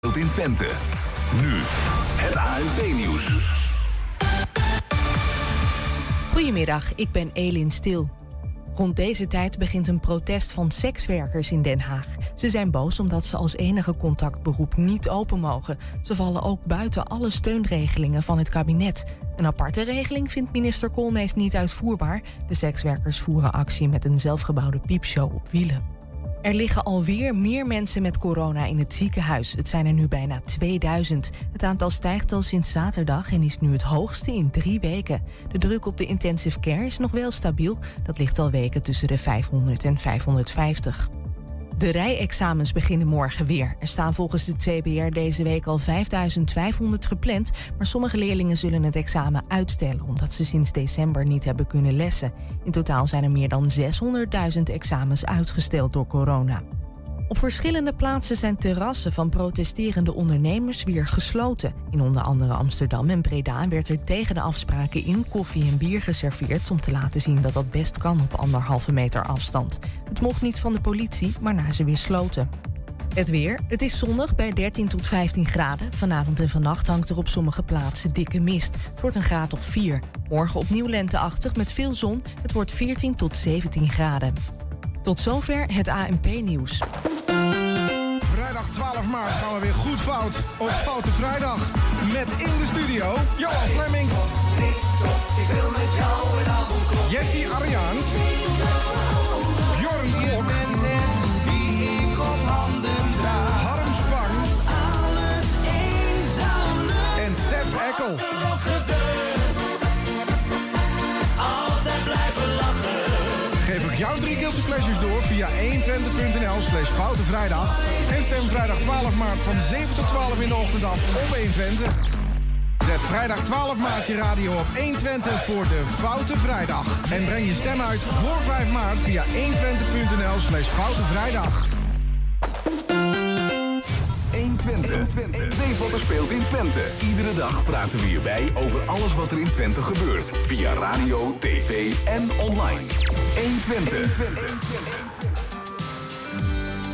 in Twente. Nu het ANP-nieuws. Goedemiddag, ik ben Elin Stil. Rond deze tijd begint een protest van sekswerkers in Den Haag. Ze zijn boos omdat ze als enige contactberoep niet open mogen. Ze vallen ook buiten alle steunregelingen van het kabinet. Een aparte regeling vindt minister Koolmees niet uitvoerbaar. De sekswerkers voeren actie met een zelfgebouwde piepshow op wielen. Er liggen alweer meer mensen met corona in het ziekenhuis. Het zijn er nu bijna 2000. Het aantal stijgt al sinds zaterdag en is nu het hoogste in drie weken. De druk op de intensive care is nog wel stabiel. Dat ligt al weken tussen de 500 en 550. De rijexamens beginnen morgen weer. Er staan volgens de CBR deze week al 5500 gepland, maar sommige leerlingen zullen het examen uitstellen omdat ze sinds december niet hebben kunnen lessen. In totaal zijn er meer dan 600.000 examens uitgesteld door corona. Op verschillende plaatsen zijn terrassen van protesterende ondernemers weer gesloten. In onder andere Amsterdam en Breda werd er tegen de afspraken in koffie en bier geserveerd om te laten zien dat dat best kan op anderhalve meter afstand. Het mocht niet van de politie, maar na ze weer sloten. Het weer. Het is zonnig bij 13 tot 15 graden. Vanavond en vannacht hangt er op sommige plaatsen dikke mist. Het wordt een graad of 4. Morgen opnieuw lenteachtig met veel zon. Het wordt 14 tot 17 graden. Tot zover het ANP-nieuws. Vrijdag 12 maart gaan we weer goed fout op Foute Vrijdag. Met in de studio Johan Fleming. Ik wil met jou een avond kloppen. Jessie Ariaan. Bjorn Klok. Wie ik op handen draag. Harm Spang. En Stef Eckel. Jouw drie guilty door via 120.nl slash Foute Vrijdag. En stem vrijdag 12 maart van 7 tot 12 in de ochtend op 120. Zet vrijdag 12 maart je radio op 120 voor de Foute Vrijdag. En breng je stem uit voor 5 maart via 120.nl slash Foute Vrijdag. 120. Weet wat er speelt in Twente. Iedere dag praten we hierbij over alles wat er in Twente gebeurt. Via radio, tv en online. 120.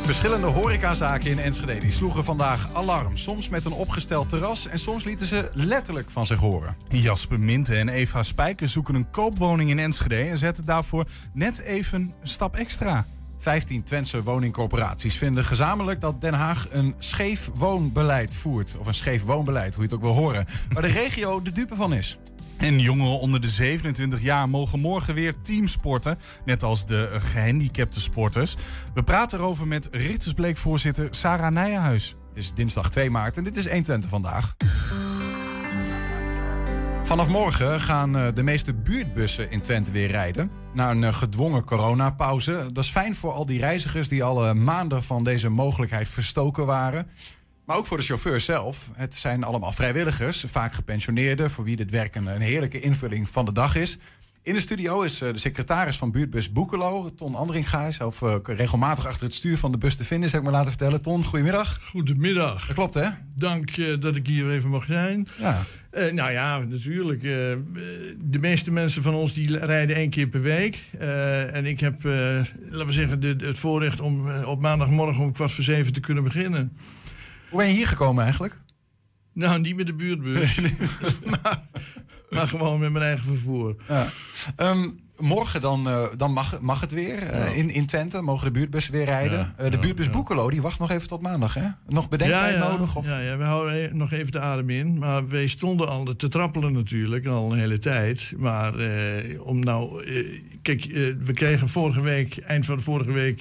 Verschillende horecazaken in Enschede die sloegen vandaag alarm. Soms met een opgesteld terras en soms lieten ze letterlijk van zich horen. Jasper Minte en Eva Spijker zoeken een koopwoning in Enschede en zetten daarvoor net even een stap extra. 15 Twentse woningcorporaties vinden gezamenlijk dat Den Haag een scheef woonbeleid voert. Of een scheef woonbeleid, hoe je het ook wil horen. Waar de regio de dupe van is. En jongeren onder de 27 jaar mogen morgen weer teamsporten, net als de eh, gehandicapte sporters. We praten erover met Richtersbleek-voorzitter Sarah Nijenhuis. Het is dinsdag 2 maart en dit is 120 vandaag. Vanaf morgen gaan eh, de meeste buurtbussen in Twente weer rijden. Na een eh, gedwongen coronapauze. Dat is fijn voor al die reizigers die al eh, maanden van deze mogelijkheid verstoken waren. Maar ook voor de chauffeurs zelf. Het zijn allemaal vrijwilligers, vaak gepensioneerden... voor wie dit werk een heerlijke invulling van de dag is. In de studio is eh, de secretaris van buurtbus Boekelo, Ton Andringa. Zelf eh, regelmatig achter het stuur van de bus te vinden, zeg ik maar laten vertellen. Ton, goedemiddag. Goedemiddag. Dat klopt, hè? Dank eh, dat ik hier even mag zijn. Ja. Nou ja, natuurlijk. de meeste mensen van ons die rijden één keer per week. En ik heb, laten we zeggen, de, het voorrecht om op maandagmorgen om kwart voor zeven te kunnen beginnen. Hoe ben je hier gekomen eigenlijk? Nou, niet met de buurtbus. maar, maar gewoon met mijn eigen vervoer. Ja. Ehm, morgen dan, eh, dan mag, mag het weer eh, in, in Twente. Mogen de buurtbussen weer rijden. Ja, Eh, de ja, buurtbus. Boekelo, die wacht nog even tot maandag, hè? Nog bedenktijd nodig? Of? Ja, ja, we houden nog even de adem in. Maar wij stonden al te trappelen natuurlijk, al een hele tijd. Maar om nou... kijk, we kregen vorige week, eind van de vorige week...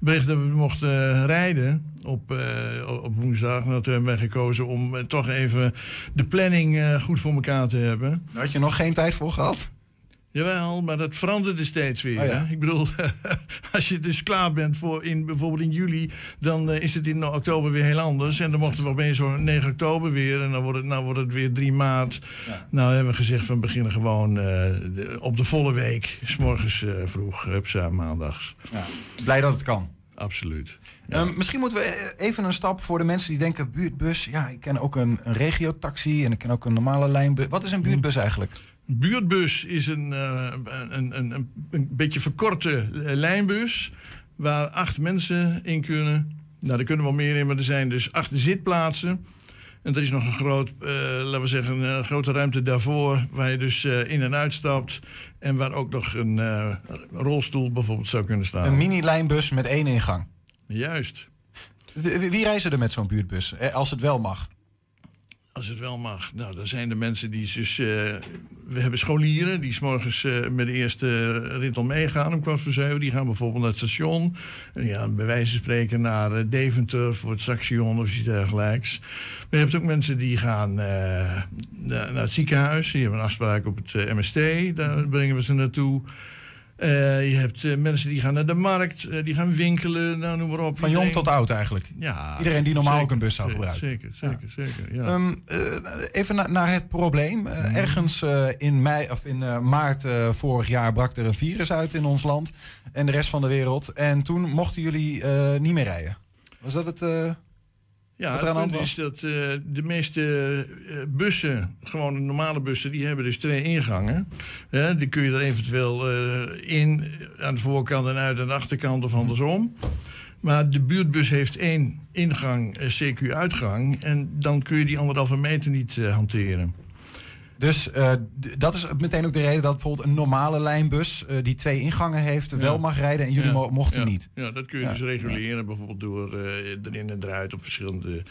bericht dat we mochten rijden op, eh, op woensdag. Toen hebben wij gekozen om toch even de planning goed voor elkaar te hebben. Daar had je nog geen tijd voor gehad? Jawel, maar dat veranderde steeds weer. Oh ja. hè? Ik bedoel, als je dus klaar bent voor in, bijvoorbeeld in juli, dan eh, is het in oktober weer heel anders. En dan mochten we opeens zo'n 9 oktober weer en dan wordt het, nou wordt het weer 3 maart. Nou hebben we gezegd van we beginnen gewoon eh, de- op de volle week, s morgens eh, vroeg, hupsa, maandags. Ja. Blij dat het kan. Absoluut. Misschien moeten we even een stap voor de mensen die denken... buurtbus, ja, ik ken ook een, een regiotaxi en ik ken ook een normale lijnbus. Wat is een buurtbus eigenlijk? Buurtbus is een, eh, een, een, een, een beetje verkorte eh, lijnbus waar acht mensen in kunnen. Nou, daar kunnen wel meer in, maar er zijn dus acht zitplaatsen. En er is nog een groot, eh, laten we zeggen, een grote ruimte daarvoor, waar je dus in en uitstapt. En waar ook nog een rolstoel bijvoorbeeld zou kunnen staan. Een mini-lijnbus met één ingang. Juist. Wie- reizen er met zo'n buurtbus? Als het wel mag. Als het wel mag. Nou, dan zijn de mensen die dus... eh, we hebben scholieren die s'morgens eh met de eerste rit al meegaan om kwart voor zeven. Die gaan bijvoorbeeld naar het station. En gaan bij wijze van spreken naar eh, Deventer voor het station of iets dergelijks. Maar je hebt ook mensen die gaan naar, het ziekenhuis. Die hebben een afspraak op het MST. Daar brengen we ze naartoe. Eh, je hebt eh, mensen die gaan naar de markt, eh, die gaan winkelen, nou noem maar op. Van jong tot oud eigenlijk. Ja, Iedereen die normaal zeker, ook een bus zou gebruiken. Zeker, zeker, zeker. Ja. Ehm, eh, even na- naar het probleem. Mhm. Ergens in, mei, of in maart vorig jaar brak er een virus uit in ons land en de rest van de wereld. En toen mochten jullie niet meer rijden. Was dat het? Ja, het punt is dat eh, de meeste eh, bussen, gewoon de normale bussen, die hebben dus twee ingangen. Die kun je er eventueel eh, in, aan de voorkant en uit aan de achterkant of andersom. Maar de buurtbus heeft één ingang, CQ-uitgang. En dan kun je die anderhalve meter niet hanteren. Dus eh, dat is meteen ook de reden dat bijvoorbeeld een normale lijnbus eh, die twee ingangen heeft wel mag rijden en jullie Ja, mo- mochten ja. niet. Ja, dat kun je dus reguleren, bijvoorbeeld door eh, erin en eruit op verschillende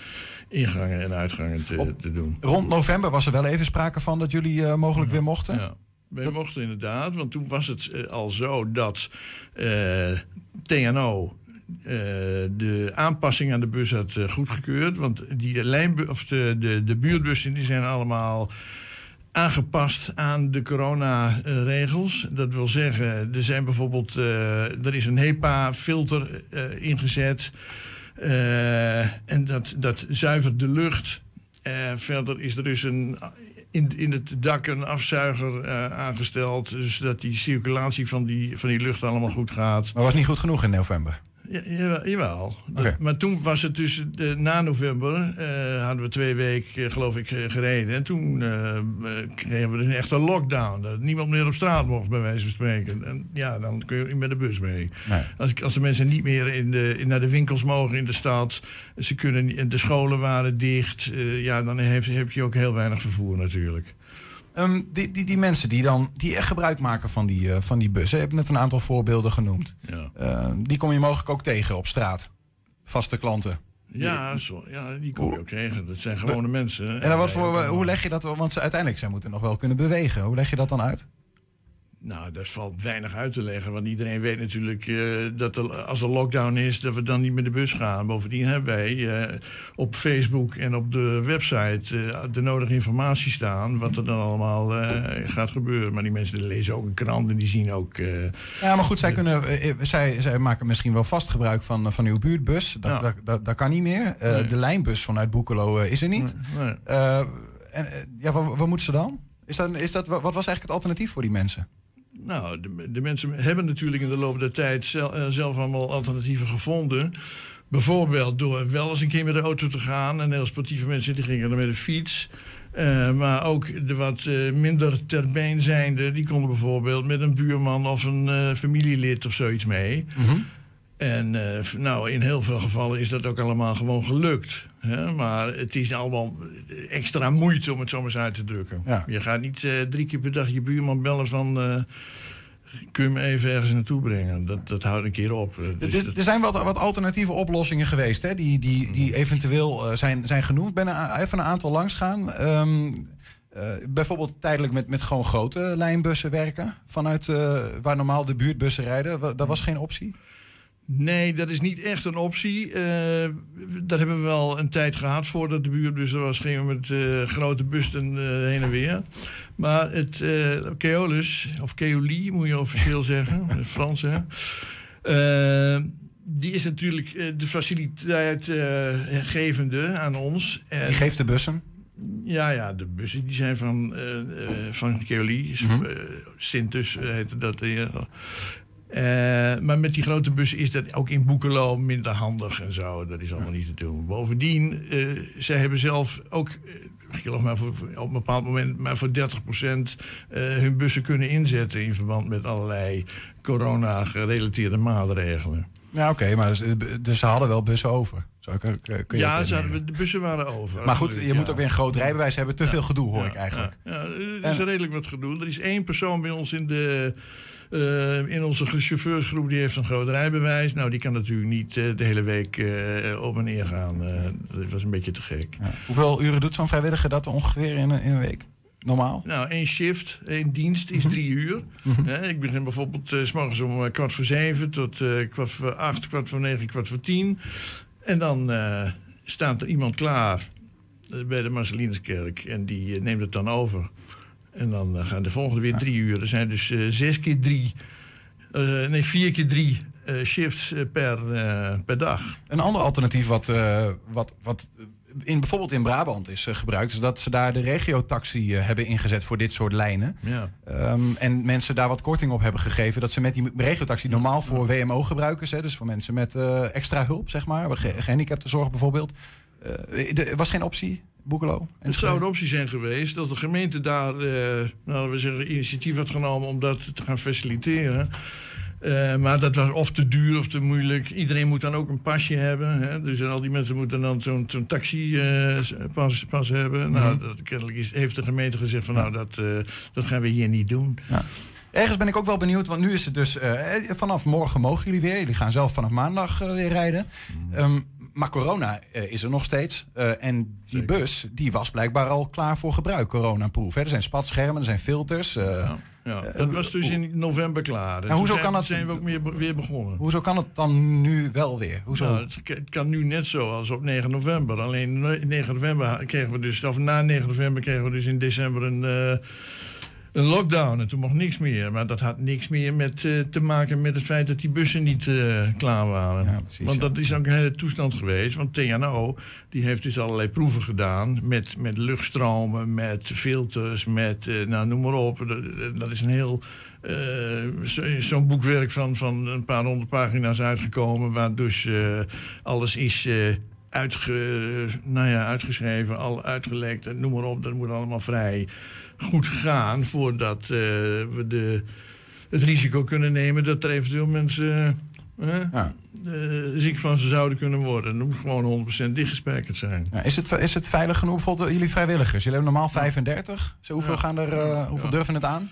ingangen en uitgangen te, te doen. Rond november was er wel even sprake van dat jullie mogelijk weer mochten. Ja. Wij mochten inderdaad, want toen was het al zo dat TNO de aanpassing aan de bus had goedgekeurd. Want die lijnbu- of de, de, de buurtbussen die zijn allemaal aangepast aan de coronaregels. Dat wil zeggen, er zijn bijvoorbeeld eh, er is een HEPA-filter eh, ingezet. Eh, en dat, dat zuivert de lucht. Verder is er dus een, in, in het dak een afzuiger aangesteld. Dus dat die circulatie van die, van die lucht allemaal goed gaat. Maar was niet goed genoeg in november. Ja, jawel. Maar toen was het dus eh, na november, eh, hadden we twee weken, eh, geloof ik, gereden. En toen kregen we dus een echte lockdown. Dat niemand meer op straat mocht, bij wijze van spreken. En ja, dan kun je niet met de bus mee. Nee. Als, als de mensen niet meer in de, in, naar de winkels mogen in de stad, ze kunnen, niet- de scholen waren dicht, ja, dan heeft, heb je ook heel weinig vervoer natuurlijk. Ehm, die, die, die mensen die dan die echt gebruik maken van die, eh, van die bussen. Je hebt net een aantal voorbeelden genoemd. Ja, Ehm, die kom je mogelijk ook tegen op straat. Vaste klanten. ja, zo, ja die kun je ook tegen. Dat zijn gewone mensen. En dan wat voor, hoe leg je dat? Want ze uiteindelijk zij moeten nog wel kunnen bewegen. Hoe leg je dat dan uit? Nou, daar valt weinig uit te leggen. Want iedereen weet natuurlijk eh, dat er, als er lockdown is, dat we dan niet met de bus gaan. Bovendien hebben wij eh, op Facebook en op de website eh, de nodige informatie staan. Wat er dan allemaal gaat gebeuren. Maar die mensen die lezen ook een krant en die zien ook. Ja, maar goed, zij, kunnen, zij, zij maken misschien wel vast gebruik van, van uw buurtbus. Dat, Ja. dat, dat, dat kan niet meer. Nee. De lijnbus vanuit Boekelo is er niet. nee. En, ja, wat, wat moeten ze dan? Is dat, is dat, wat was eigenlijk het alternatief voor die mensen? Nou, de, de mensen hebben natuurlijk in de loop der tijd eh, zelf allemaal alternatieven gevonden. Bijvoorbeeld door wel eens een keer met de auto te gaan. En heel sportieve mensen die gingen dan met de fiets. Eh, maar ook de wat eh, minder ter been zijnde, die konden bijvoorbeeld met een buurman of een eh, familielid of zoiets mee. En eh, f- nou, in heel veel gevallen is dat ook allemaal gewoon gelukt. Maar het is allemaal extra moeite om het zo maar eens uit te drukken. Ja. Je gaat niet eh, drie keer per dag je buurman bellen van... eh, kun je me even ergens naartoe brengen? Dat, dat houdt een keer op. Eh, dus Er- er zijn wat, wat alternatieve oplossingen geweest hè, die, die, die eventueel eh, zijn, zijn genoemd. Ik ben er even een aantal langs gaan. Ehm, eh, bijvoorbeeld tijdelijk met, met gewoon grote lijnbussen werken. Vanuit waar normaal de buurtbussen rijden. Dat was geen optie. Nee, dat is niet echt een optie. Eh, dat hebben we wel een tijd gehad voordat de buurtbus er was. Gingen we met eh, grote bussen eh, heen en weer. Maar het eh Keolus, of Keoli moet je officieel zeggen, het Frans hè. Die is natuurlijk de faciliteit gevende aan ons. En, Die geeft de bussen. ja, ja, de bussen die zijn van, eh, van Keoli. Mhm. Sintus heette dat. Eh, maar met die grote bussen is dat ook in Boekelo minder handig en zo. Dat is allemaal niet te doen. Bovendien, eh, zij hebben zelf ook, eh, ik geloof maar voor, op een bepaald moment, maar voor 30% eh, hun bussen kunnen inzetten in verband met allerlei corona-gerelateerde maatregelen. Ja, oké, maar dus, dus, ze hadden wel bussen over. Zo, kun, kun ja, ze hadden, de bussen waren over. Maar goed, je moet ook weer een groot rijbewijs hebben. Te veel gedoe, hoor ik eigenlijk. Ja, er is redelijk wat gedoe. Er is één persoon bij ons in de... Uh, in onze chauffeursgroep die heeft een groot rijbewijs. Nou, die kan natuurlijk niet uh, de hele week uh, op en neer gaan. dat was een beetje te gek. Ja. Hoeveel uren doet zo'n vrijwilliger dat ongeveer in, in een week? normaal? Nou, één shift, één dienst is drie uur. Mhm. ik begin bijvoorbeeld s morgens om kwart voor zeven tot kwart voor acht, kwart voor negen, kwart voor tien. En dan staat er iemand klaar bij de Marcelinuskerk en die neemt het dan over. En dan gaan de volgende weer drie uur. Er zijn dus zes keer drie, nee, vier keer drie shifts per, per dag. Een ander alternatief wat, wat, wat in, bijvoorbeeld in Brabant is uh, gebruikt, is dat ze daar de regiotaxi uh, hebben ingezet voor dit soort lijnen. Ja. Um, en mensen daar wat korting op hebben gegeven. Dat ze met die regiotaxi normaal voor WMO-gebruikers, dus voor mensen met uh, extra hulp, zeg maar, ge gehandicaptenzorg bijvoorbeeld. er was geen optie, Boekelo? Het zou een optie zijn geweest dat de gemeente daar, nou, we zeggen, initiatief had genomen om dat te gaan faciliteren. Uh, maar dat was of te duur of te moeilijk. Iedereen moet dan ook een pasje hebben. Hè? Dus al die mensen moeten dan zo'n zo'n taxipas uh, pas hebben. Nou, mhm. dat, kennelijk is, heeft de gemeente gezegd van nou, dat, uh, dat gaan we hier niet doen. Ja. Ergens ben ik ook wel benieuwd, want nu is het dus vanaf morgen mogen jullie weer. Jullie gaan zelf vanaf maandag weer rijden. Um, maar corona uh, is er nog steeds. Uh, en die bus die was blijkbaar al klaar voor gebruik, coronaproof. Er zijn spatschermen, er zijn filters. Uh, ja. Ja, dat was dus in november klaar. En hoezo kan dat, zijn we ook weer begonnen. Hoezo kan het dan nu wel weer? Hoezo? Nou, het, kan nu net zo als op 9 november. Alleen 9 november kregen we dus, of na 9 november kregen we dus in december een, een lockdown. En toen mocht niks meer. Maar dat had niks meer met, uh, te maken met het feit dat die bussen niet uh, klaar waren. Ja, precies, want dat is ook een hele toestand geweest. Want TNO die heeft dus allerlei proeven gedaan. Met, met luchtstromen, met filters, met uh, nou, noem maar op. Dat, dat is een heel. Zo'n boekwerk van, van een paar honderd pagina's uitgekomen. Waar dus alles is uitge, nou ja, uitgeschreven, al uitgelekt. Noem maar op. Dat moet allemaal vrij goed gaan voordat uh, we de, het risico kunnen nemen dat er eventueel mensen uh, ja. uh, ziek van ze zouden kunnen worden. Dan moet gewoon 100% dichtgespijkerd zijn. Ja, is, het, is het veilig genoeg? Bijvoorbeeld jullie vrijwilligers. Jullie hebben normaal 35. Zo, hoeveel, gaan er, hoeveel durven het aan?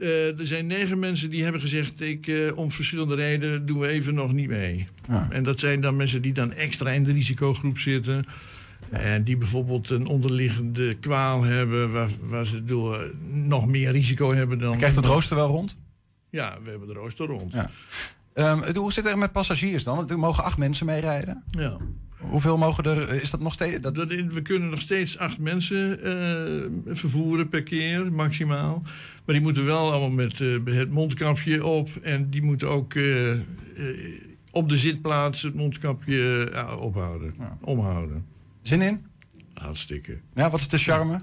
er zijn negen mensen die hebben gezegd: ik, om verschillende redenen doen we even nog niet mee. En dat zijn dan mensen die dan extra in de risicogroep zitten. En die bijvoorbeeld een onderliggende kwaal hebben, waar, waar ze door nog meer risico hebben dan. Krijgt het rooster wel rond? Ja, we hebben de rooster rond. Ja. Um, hoe zit het er met passagiers dan? Er mogen acht mensen meerijden. Ja. Hoeveel mogen er? Is dat nog steeds? Dat... we kunnen nog steeds acht mensen uh, vervoeren per keer, maximaal. Maar die moeten wel allemaal met uh, het mondkapje op. En die moeten ook uh, op de zitplaats het mondkapje ophouden, ja. omhouden. Zin in? Hartstikke. Ja, wat is de charme?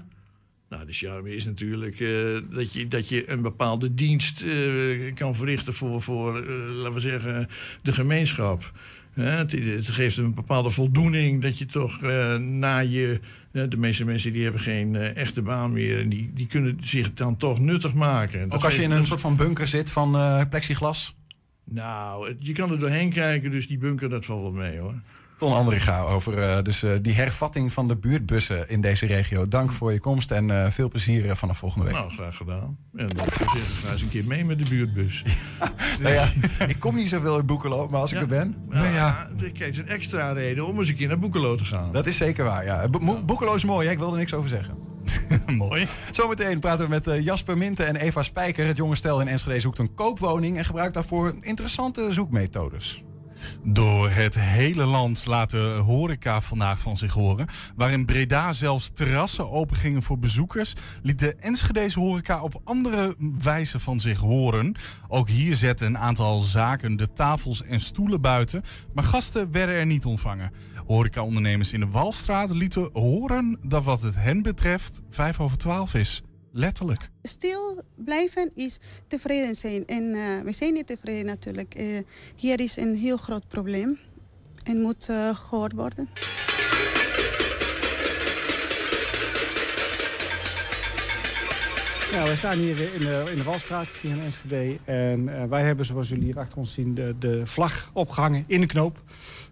Nou, de charme is natuurlijk uh, dat, je, dat je een bepaalde dienst uh, kan verrichten voor, voor uh, laten we zeggen, de gemeenschap. Het, het, geeft een bepaalde voldoening dat je toch na je. de meeste mensen die hebben geen echte baan meer en die, die kunnen zich dan toch nuttig maken. Ook als je in een soort van bunker zit van plexiglas? Nou, je kan er doorheen kijken, dus die bunker dat valt wel mee hoor. Ton Andringa over uh, dus, uh, die hervatting van de buurtbussen in deze regio. Dank voor je komst en uh, veel plezier vanaf volgende week. Nou, graag gedaan. En dan ga eens een keer mee met de buurtbus. nou ja, ik kom niet zoveel in Boekelo, maar als ik er ben... Nou, ja. Kijk, het is een extra reden om eens een keer naar Boekelo te gaan. Dat is zeker waar, ja. Bo Boekelo is mooi, hè? ik wil er niks over zeggen. mooi. Zometeen praten we met Jasper Minten en Eva Spijker. Het jonge stel in Enschede zoekt een koopwoning... en gebruikt daarvoor interessante zoekmethodes. Door het hele land laat de horeca vandaag van zich horen. Waar in Breda zelfs terrassen opengingen voor bezoekers, liet de Enschedeze horeca op andere wijze van zich horen. Ook hier zetten een aantal zaken de tafels en stoelen buiten, maar gasten werden er niet ontvangen. Horecaondernemers in de Walstraat lieten horen dat wat het hen betreft 5 over 12 is. Letterlijk. Stil blijven is tevreden zijn. En uh, we zijn niet tevreden natuurlijk. Uh, hier is een heel groot probleem en moet uh, gehoord worden. Nou, wij staan hier in de, in de Walstraat, hier in Enschede. En wij hebben, zoals jullie hier achter ons zien, de, de vlag opgehangen in de knoop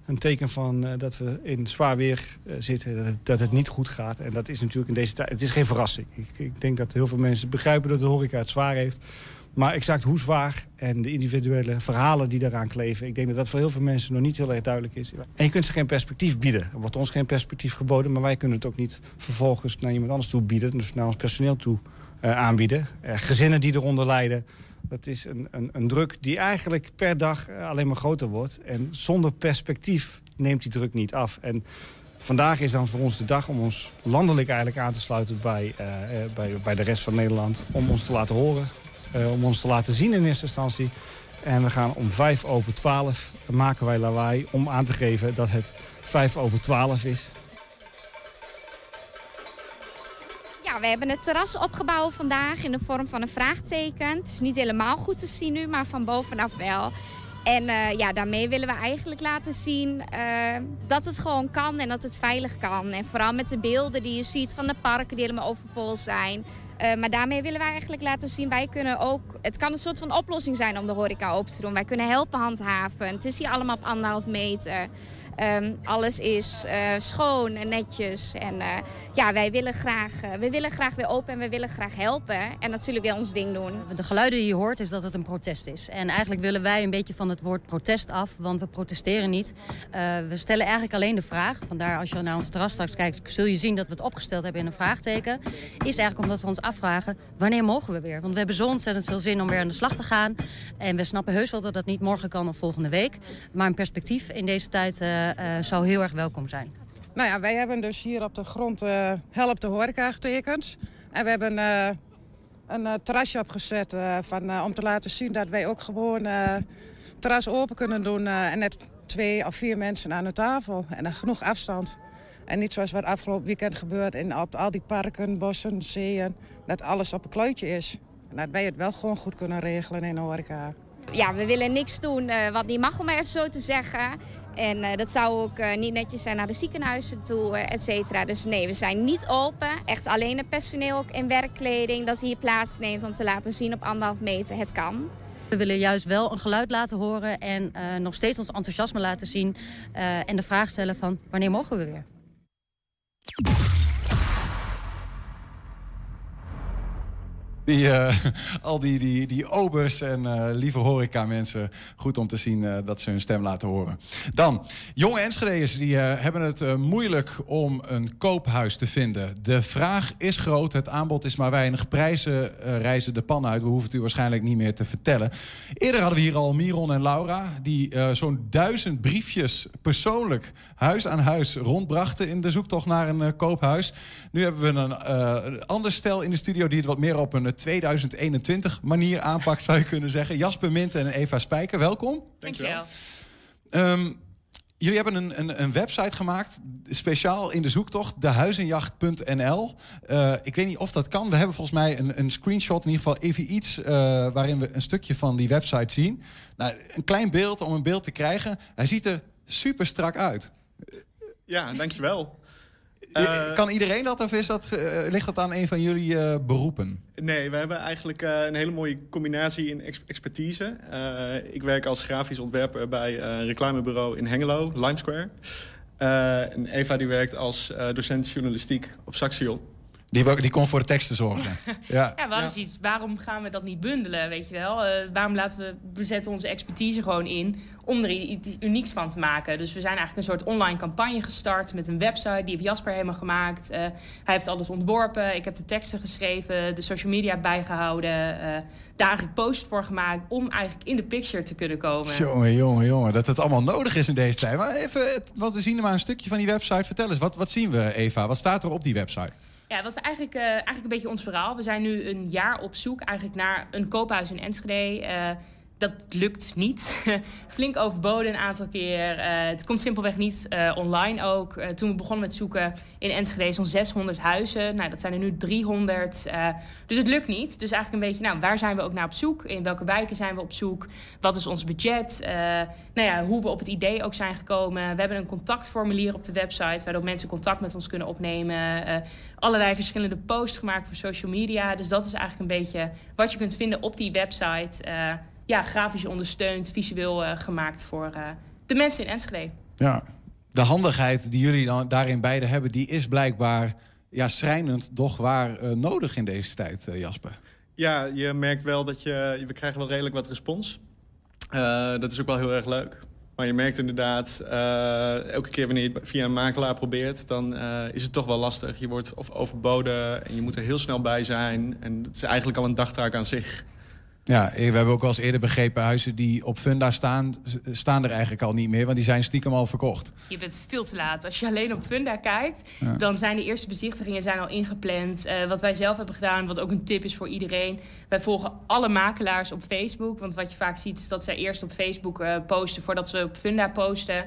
een teken van uh, dat we in zwaar weer uh, zitten, dat het, dat het, niet goed gaat. En dat is natuurlijk in deze tijd, het is geen verrassing. Ik, ik, denk dat heel veel mensen begrijpen dat de horeca het zwaar heeft. Maar exact hoe zwaar en de individuele verhalen die daaraan kleven... ik denk dat dat voor heel veel mensen nog niet heel erg duidelijk is. En je kunt ze geen perspectief bieden. Er wordt ons geen perspectief geboden, maar wij kunnen het ook niet vervolgens naar iemand anders toe bieden. Dus naar ons personeel toe uh, aanbieden. gezinnen die eronder lijden. Dat is een, een, een, druk die eigenlijk per dag alleen maar groter wordt. En zonder perspectief neemt die druk niet af. En vandaag is dan voor ons de dag om ons landelijk eigenlijk aan te sluiten bij, uh, bij, bij de rest van Nederland. Om ons te laten horen, om ons te laten zien in eerste instantie. En we gaan om vijf over twaalf maken wij lawaai om aan te geven dat het vijf over twaalf is. We hebben het terras opgebouwd vandaag in de vorm van een vraagteken. Het is niet helemaal goed te zien nu, maar van bovenaf wel. En uh, ja, daarmee willen we eigenlijk laten zien uh, dat het gewoon kan en dat het veilig kan. En vooral met de beelden die je ziet van de parken die helemaal overvol zijn. Uh, maar daarmee willen wij eigenlijk laten zien, wij kunnen ook... Het kan een soort van oplossing zijn om de horeca open te doen. Wij kunnen helpen handhaven. Het is hier allemaal op anderhalf meter. Um, alles is uh, schoon en netjes. En uh, ja, wij willen, graag, uh, we willen graag weer open en we willen graag helpen. En natuurlijk weer ons ding doen. De geluiden die je hoort is dat het een protest is. En eigenlijk willen wij een beetje van het woord protest af. Want we protesteren niet. we stellen eigenlijk alleen de vraag. Vandaar als je naar ons terras straks kijkt, zul je zien dat we het opgesteld hebben in een vraagteken. Is eigenlijk omdat we ons afvragen, wanneer mogen we weer? Want we hebben zo ontzettend veel zin om weer aan de slag te gaan. En we snappen heus wel dat dat niet morgen kan of volgende week. Maar een perspectief in deze tijd zou heel erg welkom zijn. Nou ja, wij hebben dus hier op de grond uh, Help de Horeca getekend. En we hebben uh, een terrasje opgezet van, om te laten zien dat wij ook gewoon terras open kunnen doen. en net twee of vier mensen aan de tafel. En genoeg afstand. En niet zoals wat afgelopen weekend gebeurt in op al die parken, bossen, zeeën. Dat alles op een kluitje is. En dat wij het wel gewoon goed kunnen regelen in de horeca ja, we willen niks doen uh, wat niet mag, om even zo te zeggen. En uh, dat zou ook uh, niet netjes zijn naar de ziekenhuizen toe, et cetera. Dus nee, we zijn niet open. Echt alleen het personeel ook in werkkleding dat hier plaatsneemt om te laten zien op anderhalf meter. Het kan. We willen juist wel een geluid laten horen en nog steeds ons enthousiasme laten zien. en de vraag stellen van wanneer mogen we weer? Die, uh, al die, die, die obers en uh, lieve horeca mensen. Goed om te zien uh, dat ze hun stem laten horen. Dan, jonge Enschede'ers die hebben het moeilijk om een koophuis te vinden. De vraag is groot, het aanbod is maar weinig. Prijzen reizen de pan uit. We hoeven het u waarschijnlijk niet meer te vertellen. Eerder hadden we hier al Miron en Laura... die zo'n duizend briefjes persoonlijk huis aan huis rondbrachten... in de zoektocht naar een koophuis. Nu hebben we een ander stel in de studio... die het wat meer op een 2021 manier aanpakt, zou je kunnen zeggen. Jasper Mint en Eva Spijker, welkom. Dankjewel. Um, jullie hebben een, een, een, website gemaakt, speciaal in de zoektocht, dehuizenjacht.nl. Uh, eh, ik weet niet of dat kan. We hebben volgens mij een, een screenshot, in ieder geval even iets, uh, waarin we een stukje van die website zien. Nou, een klein beeld om een beeld te krijgen. Hij ziet er super strak uit. Ja, dankjewel. Uh, kan iedereen dat of is dat, uh, ligt dat aan een van jullie uh, beroepen? Nee, we hebben eigenlijk een hele mooie combinatie in ex expertise. ik werk als grafisch ontwerper bij een reclamebureau in Hengelo, Limesquare. en Eva die werkt als docent journalistiek op Saxion. Die, die kon voor de teksten zorgen. ja. ja, we hadden zoiets. Waarom gaan we dat niet bundelen, weet je wel? Uh, waarom laten we, we zetten onze expertise gewoon in om er iets unieks van te maken. Dus we zijn eigenlijk een soort online campagne gestart met een website. Die heeft Jasper helemaal gemaakt. Uh, hij heeft alles ontworpen. Ik heb de teksten geschreven, de social media bijgehouden. Uh, daar eigenlijk post voor gemaakt om eigenlijk in de picture te kunnen komen. Jongen, jongen, jongen. Dat het allemaal nodig is in deze tijd. Maar even, want we zien er maar een stukje van die website. Vertel eens, wat, wat zien we, Eva? Wat staat er op die website? Ja, wat we eigenlijk, uh, eigenlijk een beetje ons verhaal. We zijn nu een jaar op zoek eigenlijk naar een koophuis in Enschede. Uh, dat lukt niet. Flink overboden een aantal keer. Uh, het komt simpelweg niet uh, online ook. Uh, toen we begonnen met zoeken in Enschede zo'n 600 huizen. Nou, dat zijn er nu 300. dus het lukt niet. Dus eigenlijk een beetje, nou, waar zijn we ook naar op zoek? In welke wijken zijn we op zoek? Wat is ons budget? nou ja, hoe we op het idee ook zijn gekomen. We hebben een contactformulier op de website... waardoor mensen contact met ons kunnen opnemen. allerlei verschillende posts gemaakt voor social media. Dus dat is eigenlijk een beetje wat je kunt vinden op die website ja, grafisch ondersteund, visueel uh, gemaakt voor uh, de mensen in Enschede. Ja, de handigheid die jullie dan daarin beide hebben, die is blijkbaar ja, schrijnend toch waar uh, nodig in deze tijd, Jasper. Ja, je merkt wel dat je, we krijgen wel redelijk wat respons. dat is ook wel heel erg leuk. Maar je merkt inderdaad, elke keer wanneer je het via een makelaar probeert... dan is het toch wel lastig. Je wordt of overboden en je moet er heel snel bij zijn. En het is eigenlijk al een dagtaak aan zich. Ja, we hebben ook al eens eerder begrepen... huizen die op Funda staan, staan er eigenlijk al niet meer... want die zijn stiekem al verkocht. Je bent veel te laat. Als je alleen op Funda kijkt... dan zijn de eerste bezichtigingen zijn al ingepland. Uh, wat wij zelf hebben gedaan, wat ook een tip is voor iedereen... wij volgen alle makelaars op Facebook. Want wat je vaak ziet is dat zij eerst op Facebook uh, posten... voordat ze op Funda posten...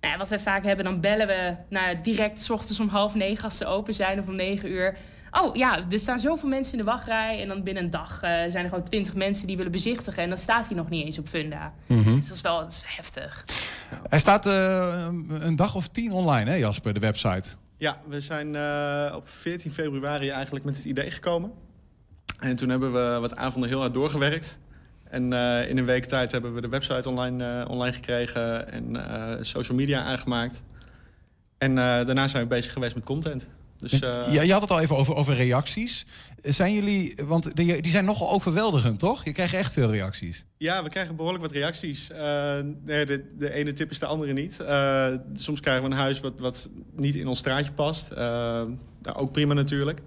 Nou, wat wij vaak hebben, dan bellen we nou, direct s ochtends om half negen als ze open zijn of om negen uur. Oh ja, er staan zoveel mensen in de wachtrij. En dan binnen een dag uh, zijn er gewoon twintig mensen die willen bezichtigen. En dan staat hij nog niet eens op Funda. Mm -hmm. Dus dat is wel dat is heftig. Hij staat uh, een dag of tien online, hè Jasper, de website? Ja, we zijn uh, op 14 februari eigenlijk met het idee gekomen. En toen hebben we wat avonden heel hard doorgewerkt. En in een week tijd hebben we de website online, online gekregen en social media aangemaakt. En daarna zijn we bezig geweest met content. Dus, uh... ja, je had het al even over, over reacties. Zijn jullie, want die, die zijn nogal overweldigend, toch? Je krijgt echt veel reacties. Ja, we krijgen behoorlijk wat reacties. Uh, nee, de, de, ene tip is de andere niet. Uh, soms krijgen we een huis wat, wat niet in ons straatje past. nou, ook prima natuurlijk.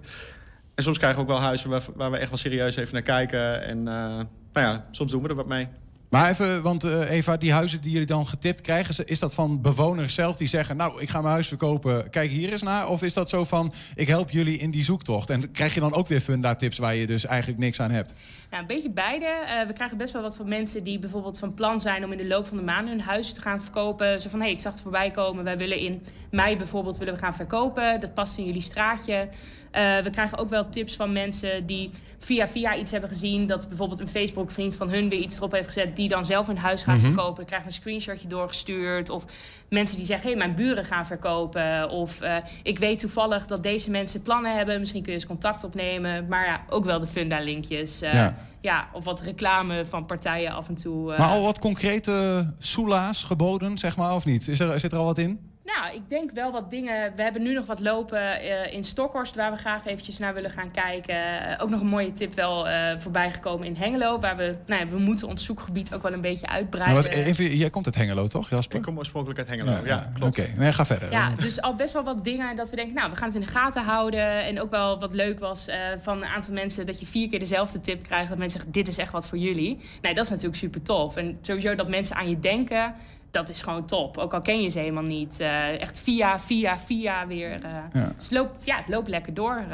En soms krijgen we ook wel huizen waar, waar we echt wel serieus even naar kijken. En nou ja, soms doen we er wat mee. Maar even, want uh, Eva, die huizen die jullie dan getipt krijgen... is dat van bewoners zelf die zeggen... nou, ik ga mijn huis verkopen, kijk hier eens naar? Of is dat zo van, ik help jullie in die zoektocht? En krijg je dan ook weer funda-tips waar je dus eigenlijk niks aan hebt? Nou, een beetje beide. Uh, we krijgen best wel wat van mensen die bijvoorbeeld van plan zijn... om in de loop van de maand hun huis te gaan verkopen. Zo van, hé, hey, ik zag het voorbij komen. Wij willen in mei bijvoorbeeld willen we gaan verkopen. Dat past in jullie straatje. Uh, we krijgen ook wel tips van mensen die via via iets hebben gezien. Dat bijvoorbeeld een Facebook vriend van hun weer iets erop heeft gezet. Die dan zelf hun huis gaat mm -hmm. verkopen. Dan krijgen een screenshotje doorgestuurd. Of mensen die zeggen, hé, hey, mijn buren gaan verkopen. Of uh, ik weet toevallig dat deze mensen plannen hebben. Misschien kun je eens contact opnemen. Maar ja, ook wel de funda-linkjes. Uh, ja. ja. of wat reclame van partijen af en toe. Maar al wat concrete soela's geboden, zeg maar, of niet? Is er, zit er al wat in? Nou, ik denk wel wat dingen. We hebben nu nog wat lopen uh, in Stokhorst, waar we graag eventjes naar willen gaan kijken. Uh, ook nog een mooie tip wel uh, voorbij gekomen in Hengelo, waar we, nou ja, we moeten ons zoekgebied ook wel een beetje uitbreiden. Maar even, jij komt uit Hengelo, toch, Jasper? Ik kom oorspronkelijk uit Hengelo, ja, ja klopt. Oké, okay. ga verder. Ja, dus al best wel wat dingen dat we denken, nou, we gaan het in de gaten houden. En ook wel wat leuk was van een aantal mensen dat je vier keer dezelfde tip krijgt. Dat mensen zeggen, dit is echt wat voor jullie. Nee, dat is natuurlijk super tof. En sowieso dat mensen aan je denken dat is gewoon top. Ook al ken je ze helemaal niet. Uh, echt via, via, via weer. Uh, ja. Dus het, loopt, ja, het loopt lekker door.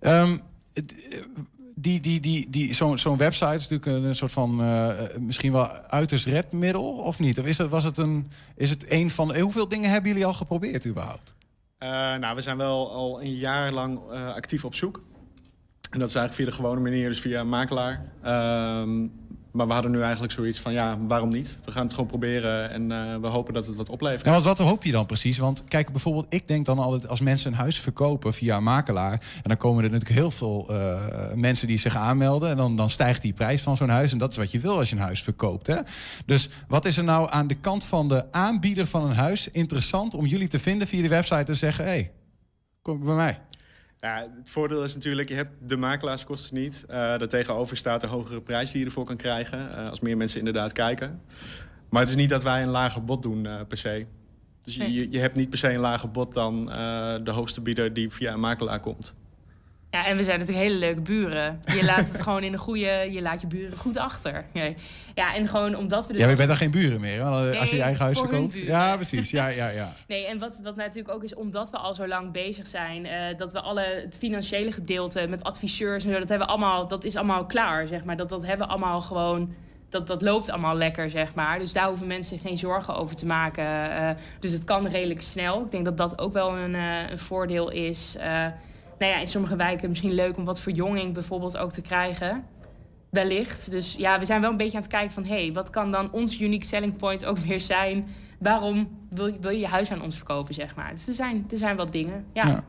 Uh. Um, die, die, die, die, Zo'n zo'n website is natuurlijk een soort van misschien wel uiterst redmiddel, of niet? Of is het, was het een, is het een van. Hoeveel dingen hebben jullie al geprobeerd überhaupt? nou, we zijn wel al een jaar lang actief op zoek. En dat is eigenlijk via de gewone manier, dus via een makelaar. Ehm, maar we hadden nu eigenlijk zoiets van, ja, waarom niet? We gaan het gewoon proberen en uh, we hopen dat het wat oplevert. En wat, wat hoop je dan precies? Want kijk, bijvoorbeeld, ik denk dan altijd... als mensen een huis verkopen via een makelaar... en dan komen er natuurlijk heel veel uh, mensen die zich aanmelden... en dan, dan stijgt die prijs van zo'n huis. En dat is wat je wil als je een huis verkoopt. Hè? Dus wat is er nou aan de kant van de aanbieder van een huis... interessant om jullie te vinden via de website en zeggen... hé, hey, kom bij mij. Ja, het voordeel is natuurlijk, je hebt de makelaarskosten niet. Uh, daartegenover staat de hogere prijs die je ervoor kan krijgen. Uh, als meer mensen inderdaad kijken. Maar het is niet dat wij een lager bod doen uh, per se. Dus je, je hebt niet per se een lager bod dan de hoogste bieder die via een makelaar komt. Ja, en we zijn natuurlijk hele leuke buren. Je laat het gewoon in een goede... Je laat je buren goed achter. Ja, en gewoon omdat we... Dus ja, maar je bent dan geen buren meer, als je je eigen huis verkoopt. Ja, precies. Ja, ja, ja. Nee, en wat, wat natuurlijk ook is, omdat we al zo lang bezig zijn... Uh, dat we alle het financiële gedeelte met adviseurs en zo... dat, hebben we allemaal, dat is allemaal klaar, zeg maar. Dat, dat hebben we allemaal gewoon dat, dat loopt allemaal lekker, zeg maar. Dus daar hoeven mensen geen zorgen over te maken. Uh, dus het kan redelijk snel. Ik denk dat dat ook wel een, uh, een voordeel is. Nou ja, in sommige wijken misschien leuk om wat verjonging bijvoorbeeld ook te krijgen. Wellicht. Dus ja, we zijn wel een beetje aan het kijken van... hé, hey, wat kan dan ons unique selling point ook weer zijn? Waarom wil, je je huis aan ons verkopen, zeg maar? Dus er zijn, er zijn wat dingen, ja. ja.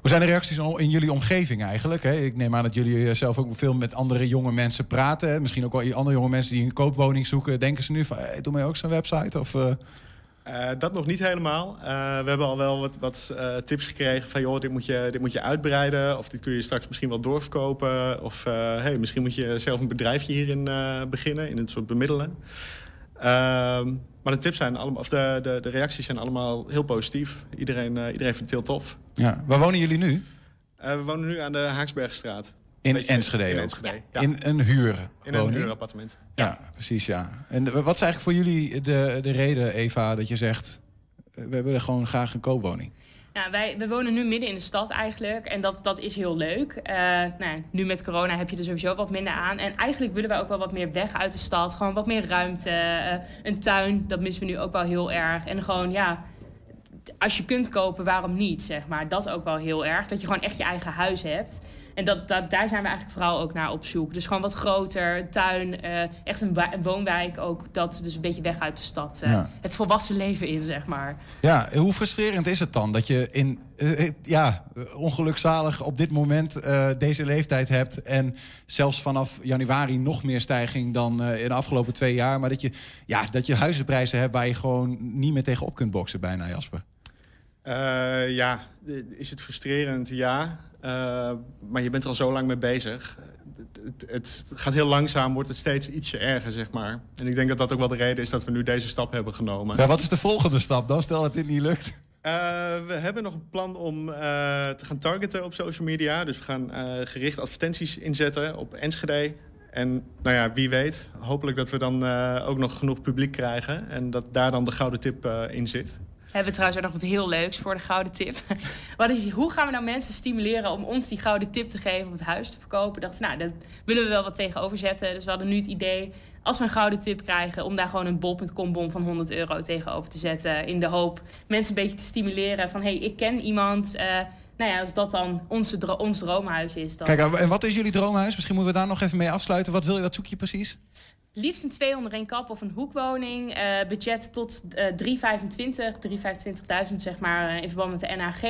Hoe zijn de reacties in jullie omgeving eigenlijk? Ik neem aan dat jullie zelf ook veel met andere jonge mensen praten. Misschien ook wel andere jonge mensen die een koopwoning zoeken. Denken ze nu van, hey, doe mij ook zo'n website? Of, uh... Uh, dat nog niet helemaal. Uh, we hebben al wel wat, wat uh, tips gekregen van... joh, dit moet, je, dit moet je uitbreiden... of dit kun je straks misschien wel doorverkopen... of hey, misschien moet je zelf een bedrijfje hierin beginnen... in het soort bemiddelen. Ehm, maar de tips zijn allemaal, of de, de, de, reacties zijn allemaal heel positief. Iedereen, iedereen vindt het heel tof. Ja. Waar wonen jullie nu? we wonen nu aan de Haaksbergstraat. In Enschede, in, Enschede. Ja. in een huurwoning? In een huurappartement. Ja. ja, precies, ja. En wat is eigenlijk voor jullie de, de reden, Eva, dat je zegt... we willen gewoon graag een koopwoning? Ja, wij, we wonen nu midden in de stad eigenlijk. En dat, dat is heel leuk. Uh, nou, nu met corona heb je er sowieso wat minder aan. En eigenlijk willen wij ook wel wat meer weg uit de stad. Gewoon wat meer ruimte. Uh, een tuin, dat missen we nu ook wel heel erg. En gewoon, ja, als je kunt kopen, waarom niet, zeg maar. Dat ook wel heel erg. Dat je gewoon echt je eigen huis hebt. En dat, dat, daar zijn we eigenlijk vooral ook naar op zoek. Dus gewoon wat groter, tuin, uh, echt een, een, woonwijk ook. Dat dus een beetje weg uit de stad. Uh, ja. Het volwassen leven in, zeg maar. Ja, hoe frustrerend is het dan dat je in, uh, ja, ongelukzalig op dit moment deze leeftijd hebt... en zelfs vanaf januari nog meer stijging dan in de afgelopen twee jaar... maar dat je, ja, dat je huizenprijzen hebt waar je gewoon niet meer tegenop kunt boksen bijna, Jasper? ja, is het frustrerend? Ja. Uh, maar je bent er al zo lang mee bezig. Het, het, het, gaat heel langzaam, wordt het steeds ietsje erger, zeg maar. En ik denk dat dat ook wel de reden is dat we nu deze stap hebben genomen. Ja, wat is de volgende stap dan, stel dat dit niet lukt? Uh, we hebben nog een plan om uh, te gaan targeten op social media. Dus we gaan gericht advertenties inzetten op Enschede. En nou ja, wie weet, hopelijk dat we dan ook nog genoeg publiek krijgen. En dat daar dan de gouden tip in zit hebben we trouwens ook nog wat heel leuks voor de gouden tip. wat is, hoe gaan we nou mensen stimuleren om ons die gouden tip te geven om het huis te verkopen? Dacht, nou, daar willen we wel wat tegenover zetten. Dus we hadden nu het idee, als we een gouden tip krijgen, om daar gewoon een bol.com bon van 100 euro tegenover te zetten. In de hoop mensen een beetje te stimuleren van, hé, hey, ik ken iemand. Uh, nou ja, als dat dan onze ons droomhuis is. Dan... Kijk, en wat is jullie droomhuis? Misschien moeten we daar nog even mee afsluiten. Wat wil je, wat zoek je precies? Liefst een twee onder één kap of een hoekwoning. Uh, budget tot uh, 325, 325.000 zeg maar uh, in verband met de NAG.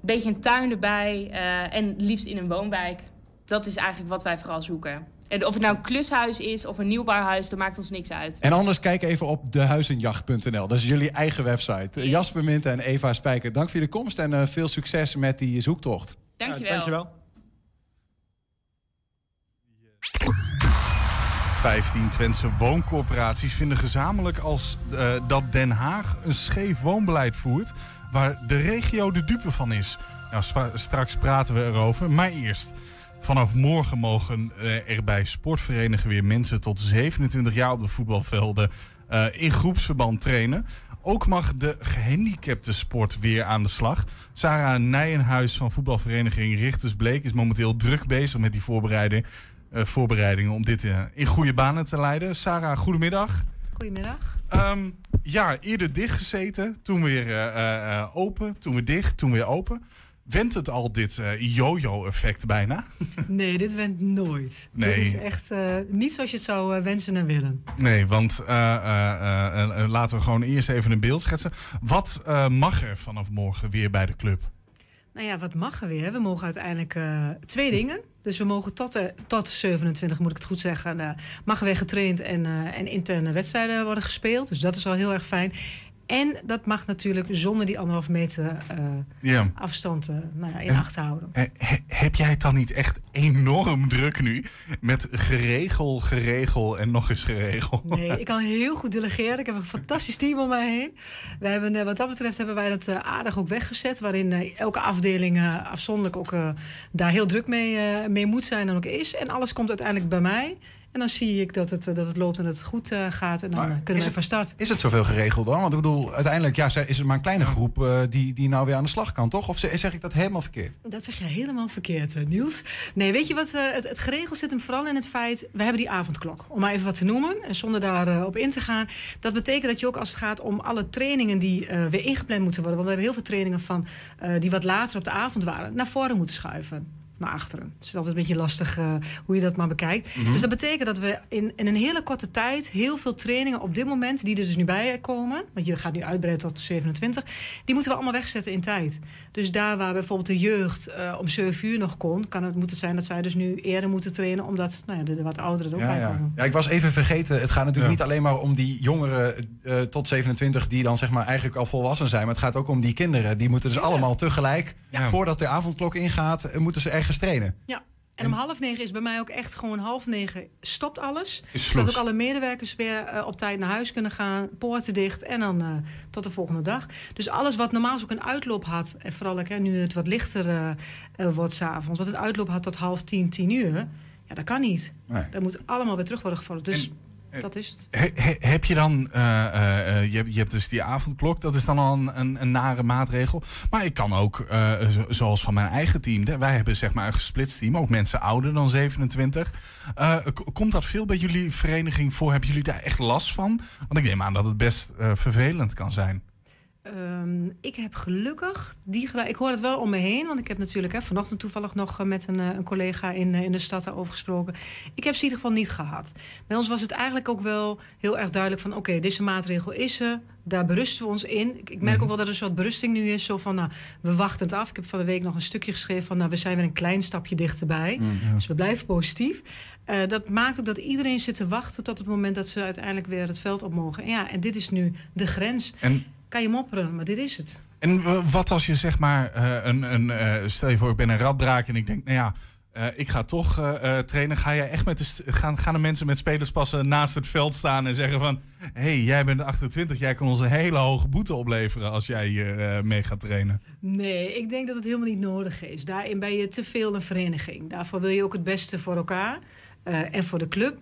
Beetje een tuin erbij uh, en liefst in een woonwijk. Dat is eigenlijk wat wij vooral zoeken. En of het nou een klushuis is of een nieuwbouwhuis, dat maakt ons niks uit. En anders kijk even op dehuizenjacht.nl. Dat is jullie eigen website. Yes. Jasper Mint en Eva Spijker, dank voor de komst en veel succes met die zoektocht. Dankjewel. Ja, dankjewel. 15 Twentse wooncorporaties vinden gezamenlijk als, uh, dat Den Haag een scheef woonbeleid voert... waar de regio de dupe van is. Nou, straks praten we erover, maar eerst... Vanaf morgen mogen uh, er bij sportverenigingen weer mensen tot 27 jaar op de voetbalvelden uh, in groepsverband trainen. Ook mag de gehandicapte sport weer aan de slag. Sarah Nijenhuis van voetbalvereniging Richters Bleek is momenteel druk bezig met die voorbereiding. Uh, voorbereidingen om dit uh, in goede banen te leiden. Sarah, goedemiddag. Goedemiddag. Um, ja, eerder dicht gezeten, toen weer uh, open, toen weer dicht, toen weer open. Wendt het al dit yo-yo-effect bijna? Nee, dit wendt nooit. Nee. Dit is echt niet zoals je het zou wensen en willen. Nee, want laten we gewoon eerst even een beeld schetsen. Wat mag er vanaf morgen weer bij de club? Nou ja, wat mag er weer? We mogen uiteindelijk twee dingen. Dus we mogen tot, uh, tot 27, moet ik het goed zeggen, uh, mag weer getraind en, uh, en interne wedstrijden worden gespeeld. Dus dat is al heel erg fijn. En dat mag natuurlijk zonder die anderhalf meter uh, ja. afstand uh, nou ja, in acht houden. heb jij het dan niet echt enorm druk nu? Met geregel, geregel en nog eens geregel. Nee, ik kan heel goed delegeren. Ik heb een fantastisch team om mij heen. We hebben, uh, wat dat betreft hebben wij dat aardig ook weggezet. Waarin elke afdeling afzonderlijk ook daar heel druk mee, mee moet zijn en ook is. En alles komt uiteindelijk bij mij. En dan zie ik dat het, dat het loopt en dat het goed gaat. En dan kunnen we van start. Is het zoveel geregeld dan? Want ik bedoel, uiteindelijk ja, is het maar een kleine groep die, die nou weer aan de slag kan, toch? Of zeg ik dat helemaal verkeerd? Dat zeg je helemaal verkeerd, Niels. Nee, weet je wat? het, het geregeld zit hem vooral in het feit... we hebben die avondklok, om maar even wat te noemen. En zonder daarop op in te gaan. Dat betekent dat je ook als het gaat om alle trainingen... die weer ingepland moeten worden... want we hebben heel veel trainingen van die wat later op de avond waren... naar voren moeten schuiven naar achteren. Het is altijd een beetje lastig uh, hoe je dat maar bekijkt. Mhm. Dus dat betekent dat we in, in een hele korte tijd heel veel trainingen op dit moment, die er dus nu bij komen, want je gaat nu uitbreiden tot 27, die moeten we allemaal wegzetten in tijd. Dus daar waar bijvoorbeeld de jeugd uh, om 7 uur nog kon, kan het moeten zijn dat zij dus nu eerder moeten trainen, omdat nou ja, de, de wat ouderen er ook ja, bij komen. Ja. ik was even vergeten, het gaat natuurlijk niet alleen maar om die jongeren uh, tot 27 die dan zeg maar eigenlijk al volwassen zijn, maar het gaat ook om die kinderen. Die moeten dus allemaal tegelijk, voordat de avondklok ingaat, moeten ze ergens trainen. Ja. En om half negen is bij mij ook echt gewoon half negen stopt alles. Zodat ook alle medewerkers weer uh, op tijd naar huis kunnen gaan. Poorten dicht en dan uh, tot de volgende dag. Dus alles wat normaal ook een uitloop had. En vooral hè, nu het wat lichter uh, wordt s'avonds. Wat een uitloop had tot half tien, tien uur. Ja, dat kan niet. Nee. Dat moet allemaal weer terug worden gevallen. Dus eh, dat is het. heb je dan, uh, je, hebt, je hebt dus die avondklok, dat is dan al een, een, een nare maatregel. Maar ik kan ook, zoals van mijn eigen team, wij hebben zeg maar een gesplitst team, ook mensen ouder dan 27. komt dat veel bij jullie vereniging voor? Hebben jullie daar echt last van? Want ik neem aan dat het best vervelend kan zijn. Um, ik heb gelukkig die Ik hoor het wel om me heen, want ik heb natuurlijk hè, vanochtend toevallig nog eh, met een, eh, een collega in, eh, in de stad daarover gesproken. Ik heb ze in ieder geval niet gehad. Bij ons was het eigenlijk ook wel heel erg duidelijk van: oké, deze maatregel is er. Daar berusten we ons in. Ik, ik merk mhm. ook wel dat er een soort berusting nu is. Zo van, nou, we wachten het af. Ik heb van de week nog een stukje geschreven van, nou, we zijn weer een klein stapje dichterbij. Mm, Dus we blijven positief. Uh, dat maakt ook dat iedereen zit te wachten tot het moment dat ze uiteindelijk weer het veld op mogen. En ja, en dit is nu de grens. En kan je mopperen, maar dit is het. En wat als je zeg maar, uh, een, een, uh, stel je voor, ik ben een radbraak en ik denk, nou ja, uh, ik ga toch trainen. Ga jij echt met de, gaan, gaan de mensen met spelerspassen naast het veld staan en zeggen van, hé, hey, jij bent 28, jij kan ons een hele hoge boete opleveren als jij hier mee gaat trainen? Nee, ik denk dat het helemaal niet nodig is. Daarin ben je te veel een vereniging. Daarvoor wil je ook het beste voor elkaar en voor de club.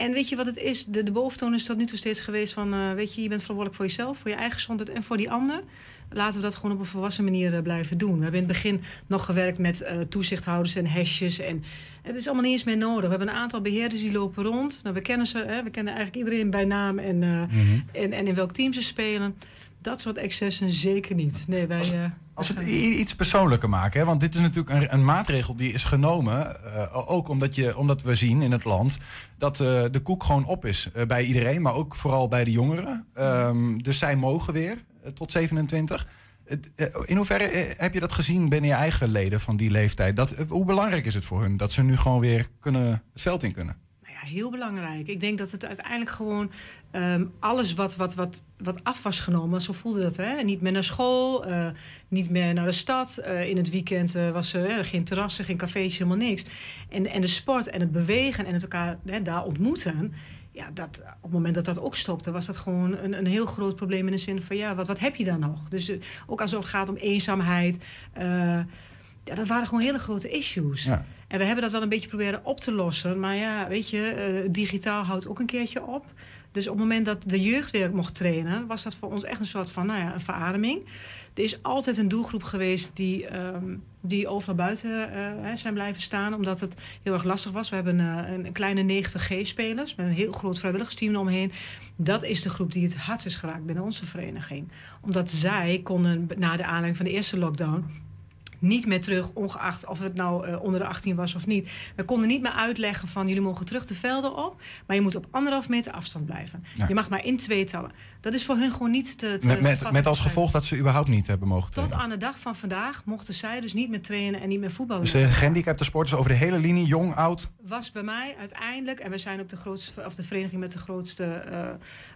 En weet je wat het is? De, de boventoon is tot nu toe steeds geweest van... Uh, weet je, je bent verantwoordelijk voor jezelf, voor je eigen gezondheid en voor die ander. Laten we dat gewoon op een volwassen manier uh, blijven doen. We hebben in het begin nog gewerkt met uh, toezichthouders en hesjes. En het is allemaal niet eens meer nodig. We hebben een aantal beheerders die lopen rond. Nou, we kennen ze, hè? we kennen eigenlijk iedereen bij naam en, mm -hmm. en, en in welk team ze spelen. Dat soort excessen zeker niet. Nee, wij... Als we het iets persoonlijker maken, hè? want dit is natuurlijk een, een maatregel die is genomen. Uh, ook omdat, je, omdat we zien in het land dat uh, de koek gewoon op is uh, bij iedereen, maar ook vooral bij de jongeren. Um, dus zij mogen weer tot 27. In hoeverre heb je dat gezien binnen je eigen leden van die leeftijd? Dat, hoe belangrijk is het voor hun dat ze nu gewoon weer kunnen, het veld in kunnen? Heel belangrijk. Ik denk dat het uiteindelijk gewoon um, alles wat, wat, wat, wat af was genomen, zo voelde dat. Hè? Niet meer naar school, uh, niet meer naar de stad. Uh, in het weekend uh, was er geen terrassen, geen cafés, helemaal niks. En, en de sport en het bewegen en het elkaar daar ontmoeten. Ja, dat, op het moment dat dat ook stopte, was dat gewoon een, een heel groot probleem in de zin van ja, wat, wat heb je dan nog? Dus ook als het gaat om eenzaamheid. Ja, dat waren gewoon hele grote issues. Ja. En we hebben dat wel een beetje proberen op te lossen. Maar ja, weet je, uh, digitaal houdt ook een keertje op. Dus op het moment dat de jeugd weer mocht trainen, was dat voor ons echt een soort van, nou ja, een verademing. Er is altijd een doelgroep geweest die, um, die overal buiten uh, zijn blijven staan, omdat het heel erg lastig was. We hebben uh, een kleine 90G-spelers met een heel groot vrijwilligersteam omheen. Dat is de groep die het hardst is geraakt binnen onze vereniging. Omdat zij konden na de aanleiding van de eerste lockdown niet meer terug, ongeacht of het nou uh, onder de 18 was of niet. We konden niet meer uitleggen van jullie mogen terug de velden op, maar je moet op anderhalf meter afstand blijven. Je mag maar in twee tellen. Dat is voor hun gewoon niet te. te met, met, met, als gevolg dat ze überhaupt niet hebben mogen trainen. Tot aan de dag van vandaag mochten zij dus niet meer trainen en niet meer voetballen. Dus de gehandicapte sporters over de hele linie, jong, oud? Was bij mij uiteindelijk, en we zijn ook de grootste, of de vereniging met de grootste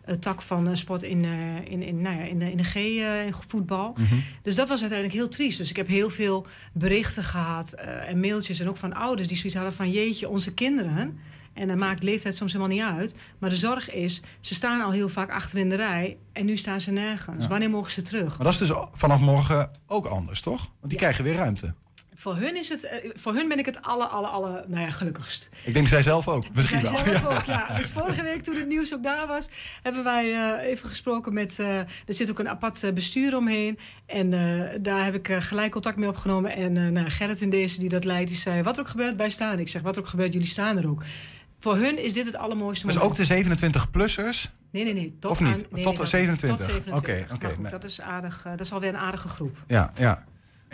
uh, tak van sport in, in, in, nou ja, in, de, in de G-voetbal. Mm -hmm. Dus dat was uiteindelijk heel triest. Dus ik heb heel veel berichten gehad uh, en mailtjes en ook van ouders die zoiets hadden van jeetje, onze kinderen. En dan maakt leeftijd soms helemaal niet uit. Maar de zorg is, ze staan al heel vaak achter in de rij en nu staan ze nergens. Ja. Wanneer mogen ze terug? Maar dat is dus vanaf morgen ook anders, toch? Want die ja. krijgen weer ruimte. Voor hun, is het, eh, voor hun ben ik het alle, alle, alle, nou ja, gelukkigst. Ik denk zij zelf ook. Misschien Zij wel. zelf Ja. ook, ja. Dus vorige week toen het nieuws ook daar was, hebben wij eh, even gesproken met. eh, er zit ook een apart bestuur omheen. En daar heb ik gelijk contact mee opgenomen. En nou, Gerrit in deze die dat leidt, die zei: Wat er ook gebeurt, wij staan. Ik zeg: Wat er ook gebeurt, jullie staan er ook. Voor hun is dit het allermooiste Dus moment. ook de 27-plussers? Nee, nee, nee. Tot Of niet? aan- nee, Tot nee, dat- 27? Tot 27. Oké, oké, nee. dat is aardig. dat is alweer een aardige groep. Ja, ja.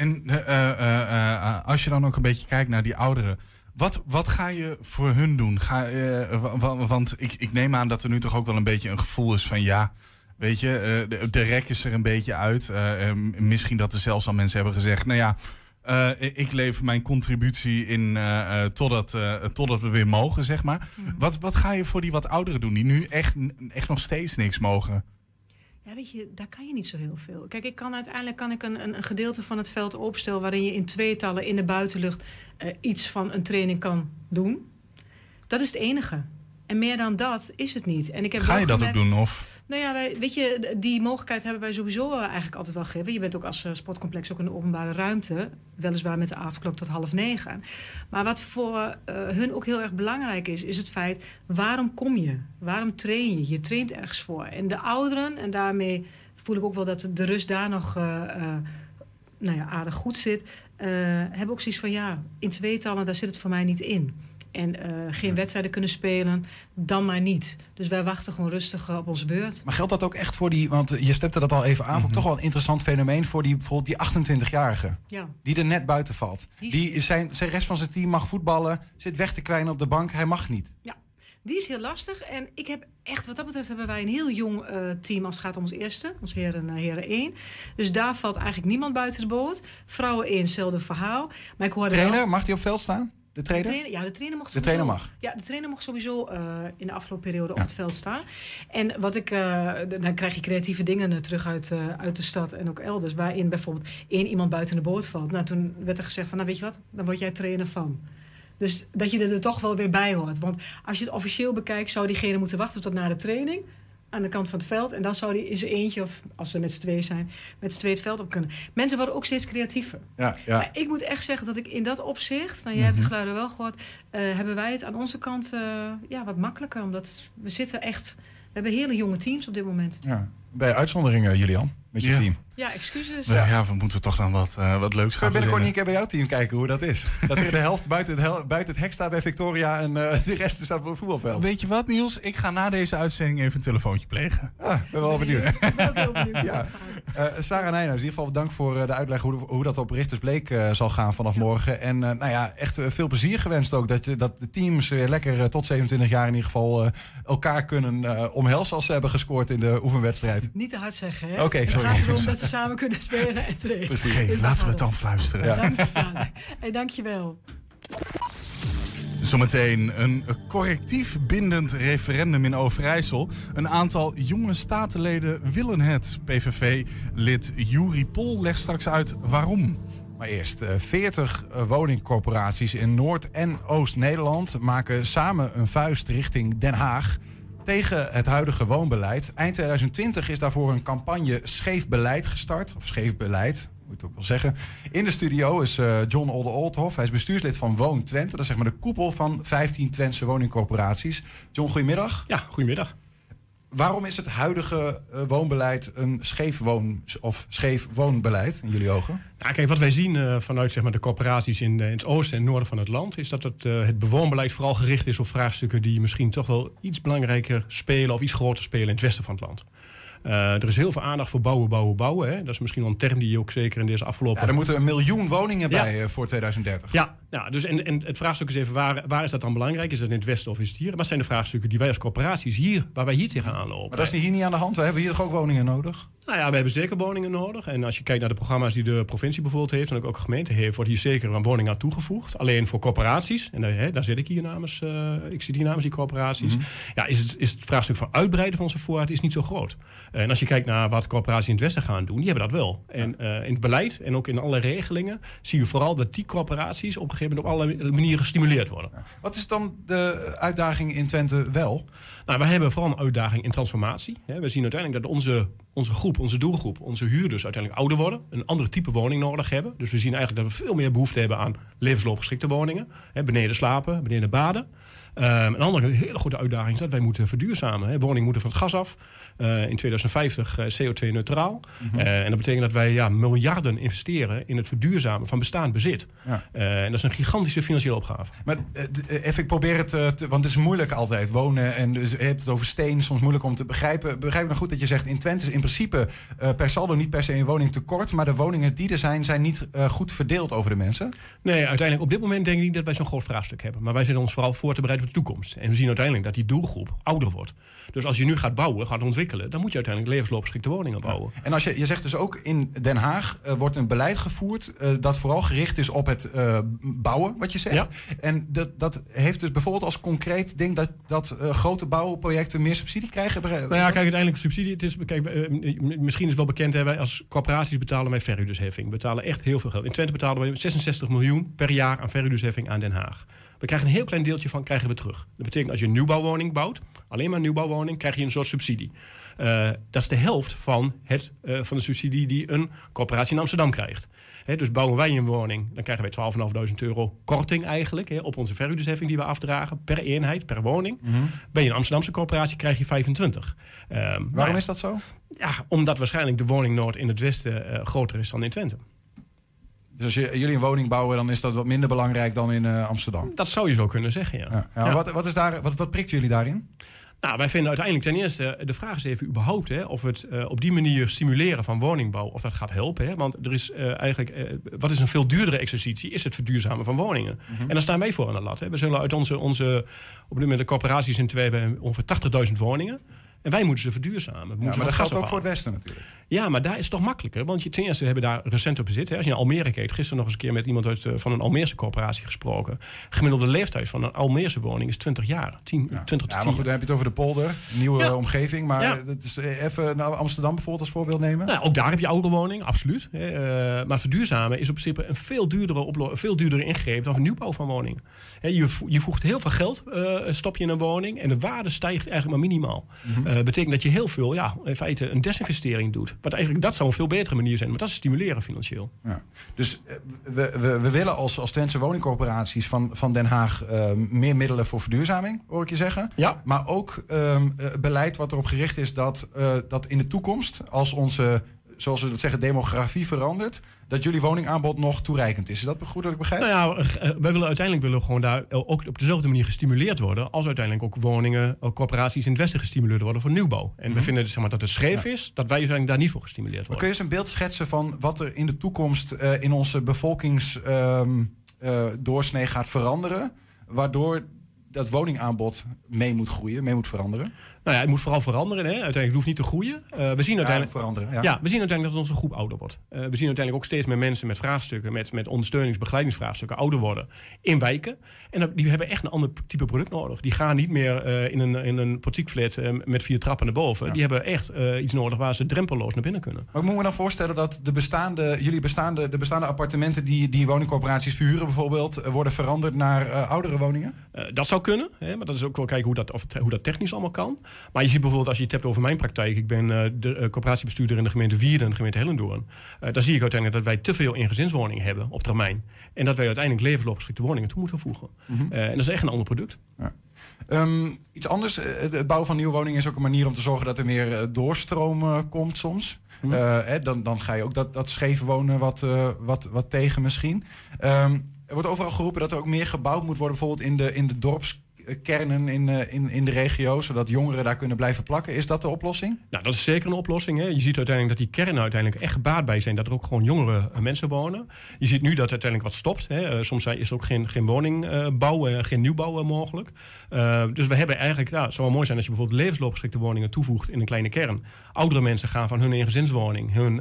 En eh, eh, eh, als je dan ook een beetje kijkt naar die ouderen. Wat, wat ga je voor hun doen? Ga, wa- wa- want ik, ik neem aan dat er nu toch ook wel een beetje een gevoel is van ja. Weet je, de, de rek is er een beetje uit. Misschien dat er zelfs al mensen hebben gezegd: Nou ja, ik lever mijn contributie in eh, eh, totdat, totdat we weer mogen, zeg maar. Wat, wat ga je voor die wat ouderen doen, die nu echt, echt nog steeds niks mogen? Ja, weet je, daar kan je niet zo heel veel. Kijk, ik kan uiteindelijk kan ik een, een, een gedeelte van het veld opstellen waarin je in tweetallen in de buitenlucht eh, iets van een training kan doen. Dat is het enige. En meer dan dat is het niet. En ik heb Ga je dat ook doen? Of? Nou ja, weet je, die mogelijkheid hebben wij sowieso eigenlijk altijd wel gegeven. Je bent ook als eh, sportcomplex ook in de openbare ruimte. Weliswaar met de avondklok tot half negen. Maar wat voor eh, hun ook heel erg belangrijk is, is het feit... waarom kom je? Waarom train je? Je traint ergens voor. En de ouderen, en daarmee voel ik ook wel dat de rust daar nog eh, nou ja, aardig goed zit... hebben ook zoiets van, ja, in tweetallen, daar zit het voor mij niet in. En eh, geen wedstrijden kunnen spelen, dan maar niet. Dus wij wachten gewoon rustig eh, op onze beurt. Maar geldt dat ook echt voor die, want je stepte dat al even aan, vond ik toch wel een interessant fenomeen voor die, bijvoorbeeld die 28-jarige. Ja. Die er net buiten valt. Die zijn, zijn rest van zijn team mag voetballen, zit weg te kwijnen op de bank, hij mag niet. Ja, die is heel lastig. En ik heb echt, wat dat betreft, hebben wij een heel jong eh, team als het gaat om ons eerste, ons heren, eh, heren 1. Dus daar valt eigenlijk niemand buiten de boot. Vrouwen 1, hetzelfde verhaal. Maar ik hoorde Trainer, wel- mag die op veld staan? De De trainer? ja, de trainer mag De trainer mag. Ja, de trainer mag sowieso eh, in de afgelopen periode op het veld staan. En wat ik, eh, dan krijg je creatieve dingen eh, terug uit, uit de stad en ook elders. Waarin bijvoorbeeld één iemand buiten de boot valt. Nou, toen werd er gezegd van, nou weet je wat, dan word jij trainer van. Dus dat je er toch wel weer bij hoort. Want als je het officieel bekijkt, zou diegene moeten wachten tot na de training aan de kant van het veld. En dan zou die in zijn eentje, of als ze met z'n twee zijn, met z'n twee het veld op kunnen. Mensen worden ook steeds creatiever. Ja, ja. Maar ik moet echt zeggen dat ik in dat opzicht, nou, jij hebt de Mhm. geluiden wel gehoord, eh, hebben wij het aan onze kant eh, ja, wat makkelijker. Omdat we zitten echt, we hebben hele jonge teams op dit moment. Ja. Bij uitzonderingen, Julian, met je Ja. team. Ja, excuses. Ja, ja, we moeten toch dan wat, eh, wat leuks Ga gaan binnenkort verzinnen. niet een keer bij jouw team kijken hoe dat is. Dat er de helft buiten het, hel- buiten het hek staat bij Victoria en eh, de rest staat op het voetbalveld. Weet je wat, Niels? Ik ga na deze uitzending even een telefoontje plegen. Ah, ben wel benieuwd. ja. Eh, Sarah Nijnhuis, in ieder geval bedankt voor eh, de uitleg hoe, hoe dat op Richters Bleek eh, zal gaan vanaf morgen. En eh, nou ja, echt veel plezier gewenst ook. Dat, je, dat de teams weer lekker tot 27 jaar in ieder geval eh, elkaar kunnen eh, omhelzen als ze hebben gescoord in de oefenwedstrijd. Niet te hard zeggen, hè? Oké, Het sorry. samen kunnen spelen en trainen. Precies. Oké, Dus laten we het dan fluisteren. Ja. Dank je. Hey, dankjewel. Zometeen een correctief bindend referendum in Overijssel. Een aantal jonge statenleden willen het. PVV-lid Juri Pol legt straks uit waarom. Maar eerst, eh, 40 eh, woningcorporaties in Noord- en Oost-Nederland maken samen een vuist richting Den Haag tegen het huidige woonbeleid. Eind 2020 is daarvoor een campagne Scheef Beleid gestart. Of Scheef Beleid, moet ik ook wel zeggen. In de studio is eh, John Olde Oldhoff. Hij is bestuurslid van Woon Twente. Dat is zeg maar de koepel van 15 Twentse woningcorporaties. John, goedemiddag. Ja, goedemiddag. Waarom is het huidige eh, woonbeleid een scheef woon of scheef woonbeleid in jullie ogen? Nou, kijk, wat wij zien eh, vanuit zeg maar, de corporaties in, eh, in het oosten en noorden van het land... is dat het, het bewoonbeleid vooral gericht is op vraagstukken... die misschien toch wel iets belangrijker spelen of iets groter spelen in het westen van het land. Er is heel veel aandacht voor bouwen, bouwen, bouwen. Hè. Dat is misschien wel een term die je ook zeker in deze afgelopen... Ja, er moeten een miljoen woningen bij voor 2030. Ja, nou, dus en, en het vraagstuk is even, waar, waar is dat dan belangrijk? Is dat in het westen of is het hier? Wat zijn de vraagstukken die wij als corporaties hier, waar wij hier tegenaan lopen? Maar dat is hier niet aan de hand. We hebben hier toch ook woningen nodig? Nou ja, we hebben zeker woningen nodig. En als je kijkt naar de programma's die de provincie bijvoorbeeld heeft... en ook, ook de gemeente heeft, wordt hier zeker een woning aan toegevoegd. Alleen voor corporaties, en daar, hè, daar zit ik hier namens... eh, ik zit hier namens die corporaties. ja, is, het, is het vraagstuk van uitbreiden van onze voorraad is niet zo groot. En als je kijkt naar wat corporaties in het westen gaan doen... die hebben dat wel. En eh, in het beleid en ook in alle regelingen... zie je vooral dat die corporaties op een gegeven moment... op alle manieren gestimuleerd worden. Wat is dan de uitdaging in Twente wel? Nou, we hebben vooral een uitdaging in transformatie. We zien uiteindelijk dat onze onze groep, onze doelgroep, onze huurders uiteindelijk ouder worden, een ander type woning nodig hebben. Dus we zien eigenlijk dat we veel meer behoefte hebben aan levensloopgeschikte woningen. Beneden slapen, beneden baden. Um, een andere hele goede uitdaging is dat wij moeten verduurzamen. Hè. Woningen moeten van het gas af. Uh, in 2050 uh, CO2-neutraal. Mm -hmm. uh, en dat betekent dat wij ja, miljarden investeren in het verduurzamen van bestaand bezit. Ja. en dat is een gigantische financiële opgave. Maar even, ik probeer het, te, want het is moeilijk altijd wonen. En dus je hebt het over steen, soms moeilijk om te begrijpen. Begrijp ik nog goed dat je zegt, in Twente is in principe per saldo niet per se een woning tekort. Maar de woningen die er zijn, zijn niet goed verdeeld over de mensen? Nee, uiteindelijk op dit moment denk ik niet dat wij zo'n groot vraagstuk hebben. Maar wij zitten ons vooral voor te bereiden de toekomst. En we zien uiteindelijk dat die doelgroep ouder wordt. Dus als je nu gaat bouwen, gaat ontwikkelen, dan moet je uiteindelijk levensloopgeschikte woningen bouwen. En als je, je zegt dus ook in Den Haag uh, wordt een beleid gevoerd uh, dat vooral gericht is op het uh, bouwen, wat je zegt. Ja. En dat, dat heeft dus bijvoorbeeld als concreet ding dat, dat grote bouwprojecten meer subsidie krijgen. Nou ja, kijk, uiteindelijk subsidie. Het is, kijk, misschien is het wel bekend, hè, wij als corporaties betalen wij verhuurdersheffing. We betalen echt heel veel geld. In Twente betalen we 66 miljoen per jaar aan verhuurdersheffing aan Den Haag. We krijgen een heel klein deeltje van krijgen we terug. Dat betekent als je een nieuwbouwwoning bouwt, alleen maar een nieuwbouwwoning, krijg je een soort subsidie. Uh, dat is de helft van, het, uh, van de subsidie die een corporatie in Amsterdam krijgt. He, dus bouwen wij een woning, dan krijgen wij 12.500 euro korting eigenlijk he, op onze verhuurdersheffing die we afdragen per eenheid, per woning. Mm -hmm. Ben je een Amsterdamse corporatie, krijg je 25. Uh, Waarom is dat zo? Ja, omdat waarschijnlijk de woningnood in het westen uh, groter is dan in Twente. Dus als je, jullie een woning bouwen, dan is dat wat minder belangrijk dan in uh, Amsterdam. Dat zou je zo kunnen zeggen, ja. ja, ja, ja. Wat, wat, is daar, wat, wat prikt jullie daarin? Nou, wij vinden uiteindelijk ten eerste, de vraag is even überhaupt hè, of het uh, op die manier stimuleren van woningbouw, of dat gaat helpen. Hè? Want er is uh, eigenlijk, uh, wat is een veel duurdere exercitie, is het verduurzamen van woningen. Mm -hmm. En daar staan wij voor aan de lat. Hè? We zullen uit onze, onze op dit moment de corporaties in twee hebben ongeveer 80.000 woningen. En wij moeten ze verduurzamen. We ja, maar dat geldt ook voor het Westen natuurlijk. Ja, maar daar is het toch makkelijker. Want je, ten eerste hebben daar recent op bezit. Hè. Als je naar Almere kijkt, gisteren nog eens een keer met iemand uit, uh, van een Almeerse corporatie gesproken. Gemiddelde leeftijd van een Almeerse woning is 20 jaar. 10, ja. 20 ja, maar goed, dan heb je het over de polder, nieuwe ja. omgeving. Maar ja. dat is even naar Amsterdam bijvoorbeeld als voorbeeld nemen. Nou, ook daar heb je oude woning, absoluut. Uh, maar verduurzamen is op principe een veel duurdere, veel duurdere ingreep dan een nieuwbouw van woningen. Je, je voegt heel veel geld, uh, stop je in een woning en de waarde stijgt eigenlijk maar minimaal. Mm -hmm. betekent dat je heel veel, ja, in feite een desinvestering doet. Wat eigenlijk dat zou een veel betere manier zijn, maar dat is stimuleren financieel. Ja. Dus we, we, we willen als, als Twentse woningcorporaties van, van Den Haag uh, meer middelen voor verduurzaming, hoor ik je zeggen. Ja. Maar ook um, beleid wat erop gericht is dat, uh, dat in de toekomst, als onze zoals we dat zeggen, demografie verandert, dat jullie woningaanbod nog toereikend is. Is dat goed dat ik begrijp? Nou ja, wij willen uiteindelijk willen gewoon daar ook op dezelfde manier gestimuleerd worden, als uiteindelijk ook woningen, ook corporaties in het Westen gestimuleerd worden voor nieuwbouw. En mm -hmm. we vinden zeg maar, dat het scheef ja. is dat wij uiteindelijk daar niet voor gestimuleerd worden. Maar kun je eens een beeld schetsen van wat er in de toekomst uh, in onze bevolkingsdoorsnee um, uh, gaat veranderen, waardoor dat woningaanbod mee moet groeien, mee moet veranderen? Nou ja, het moet vooral veranderen. Hè. Uiteindelijk hoeft niet te groeien. Uh, we zien uiteindelijk, ja, veranderen. Ja. ja. we zien uiteindelijk dat onze groep ouder wordt. Uh, we zien uiteindelijk ook steeds meer mensen met vraagstukken, met, met ondersteunings- begeleidingsvraagstukken ouder worden in wijken. En die hebben echt een ander type product nodig. Die gaan niet meer uh, in een, in een portiekflat met vier trappen naar boven. Ja. Die hebben echt iets nodig waar ze drempelloos naar binnen kunnen. Maar ik moet me dan voorstellen dat de bestaande, jullie bestaande, de bestaande appartementen die, die woningcorporaties verhuren bijvoorbeeld, worden veranderd naar oudere woningen? dat zou kunnen, hè, maar dat is ook wel kijken hoe dat, of, hoe dat technisch allemaal kan. Maar je ziet bijvoorbeeld, als je het hebt over mijn praktijk, ik ben uh, de uh, coöperatiebestuurder in de gemeente Wierden en de gemeente Hellendoorn. Uh, daar zie ik uiteindelijk dat wij te veel ingezinswoningen hebben op termijn. En dat wij uiteindelijk levensloopgeschikte woningen toe moeten voegen. Mm -hmm. en dat is echt een ander product. Ja. Um, iets anders, het bouwen van nieuwe woningen is ook een manier om te zorgen dat er meer doorstroom komt soms. Mm -hmm. hè, dan, dan ga je ook dat, dat scheef wonen wat, wat, wat tegen misschien. Um, er wordt overal geroepen dat er ook meer gebouwd moet worden, bijvoorbeeld in de, in de dorps kernen in, in, in de regio, zodat jongeren daar kunnen blijven plakken. Is dat de oplossing? Nou, dat is zeker een oplossing. Hè. Je ziet uiteindelijk dat die kernen uiteindelijk echt gebaat bij zijn dat er ook gewoon jongere mensen wonen. Je ziet nu dat uiteindelijk wat stopt. Hè. Soms is er ook geen, geen woningbouw, geen nieuwbouw mogelijk. Dus we hebben eigenlijk, het zou wel mooi zijn als je bijvoorbeeld levensloopgeschikte woningen toevoegt in een kleine kern. Oudere mensen gaan van hun eengezinswoning, hun,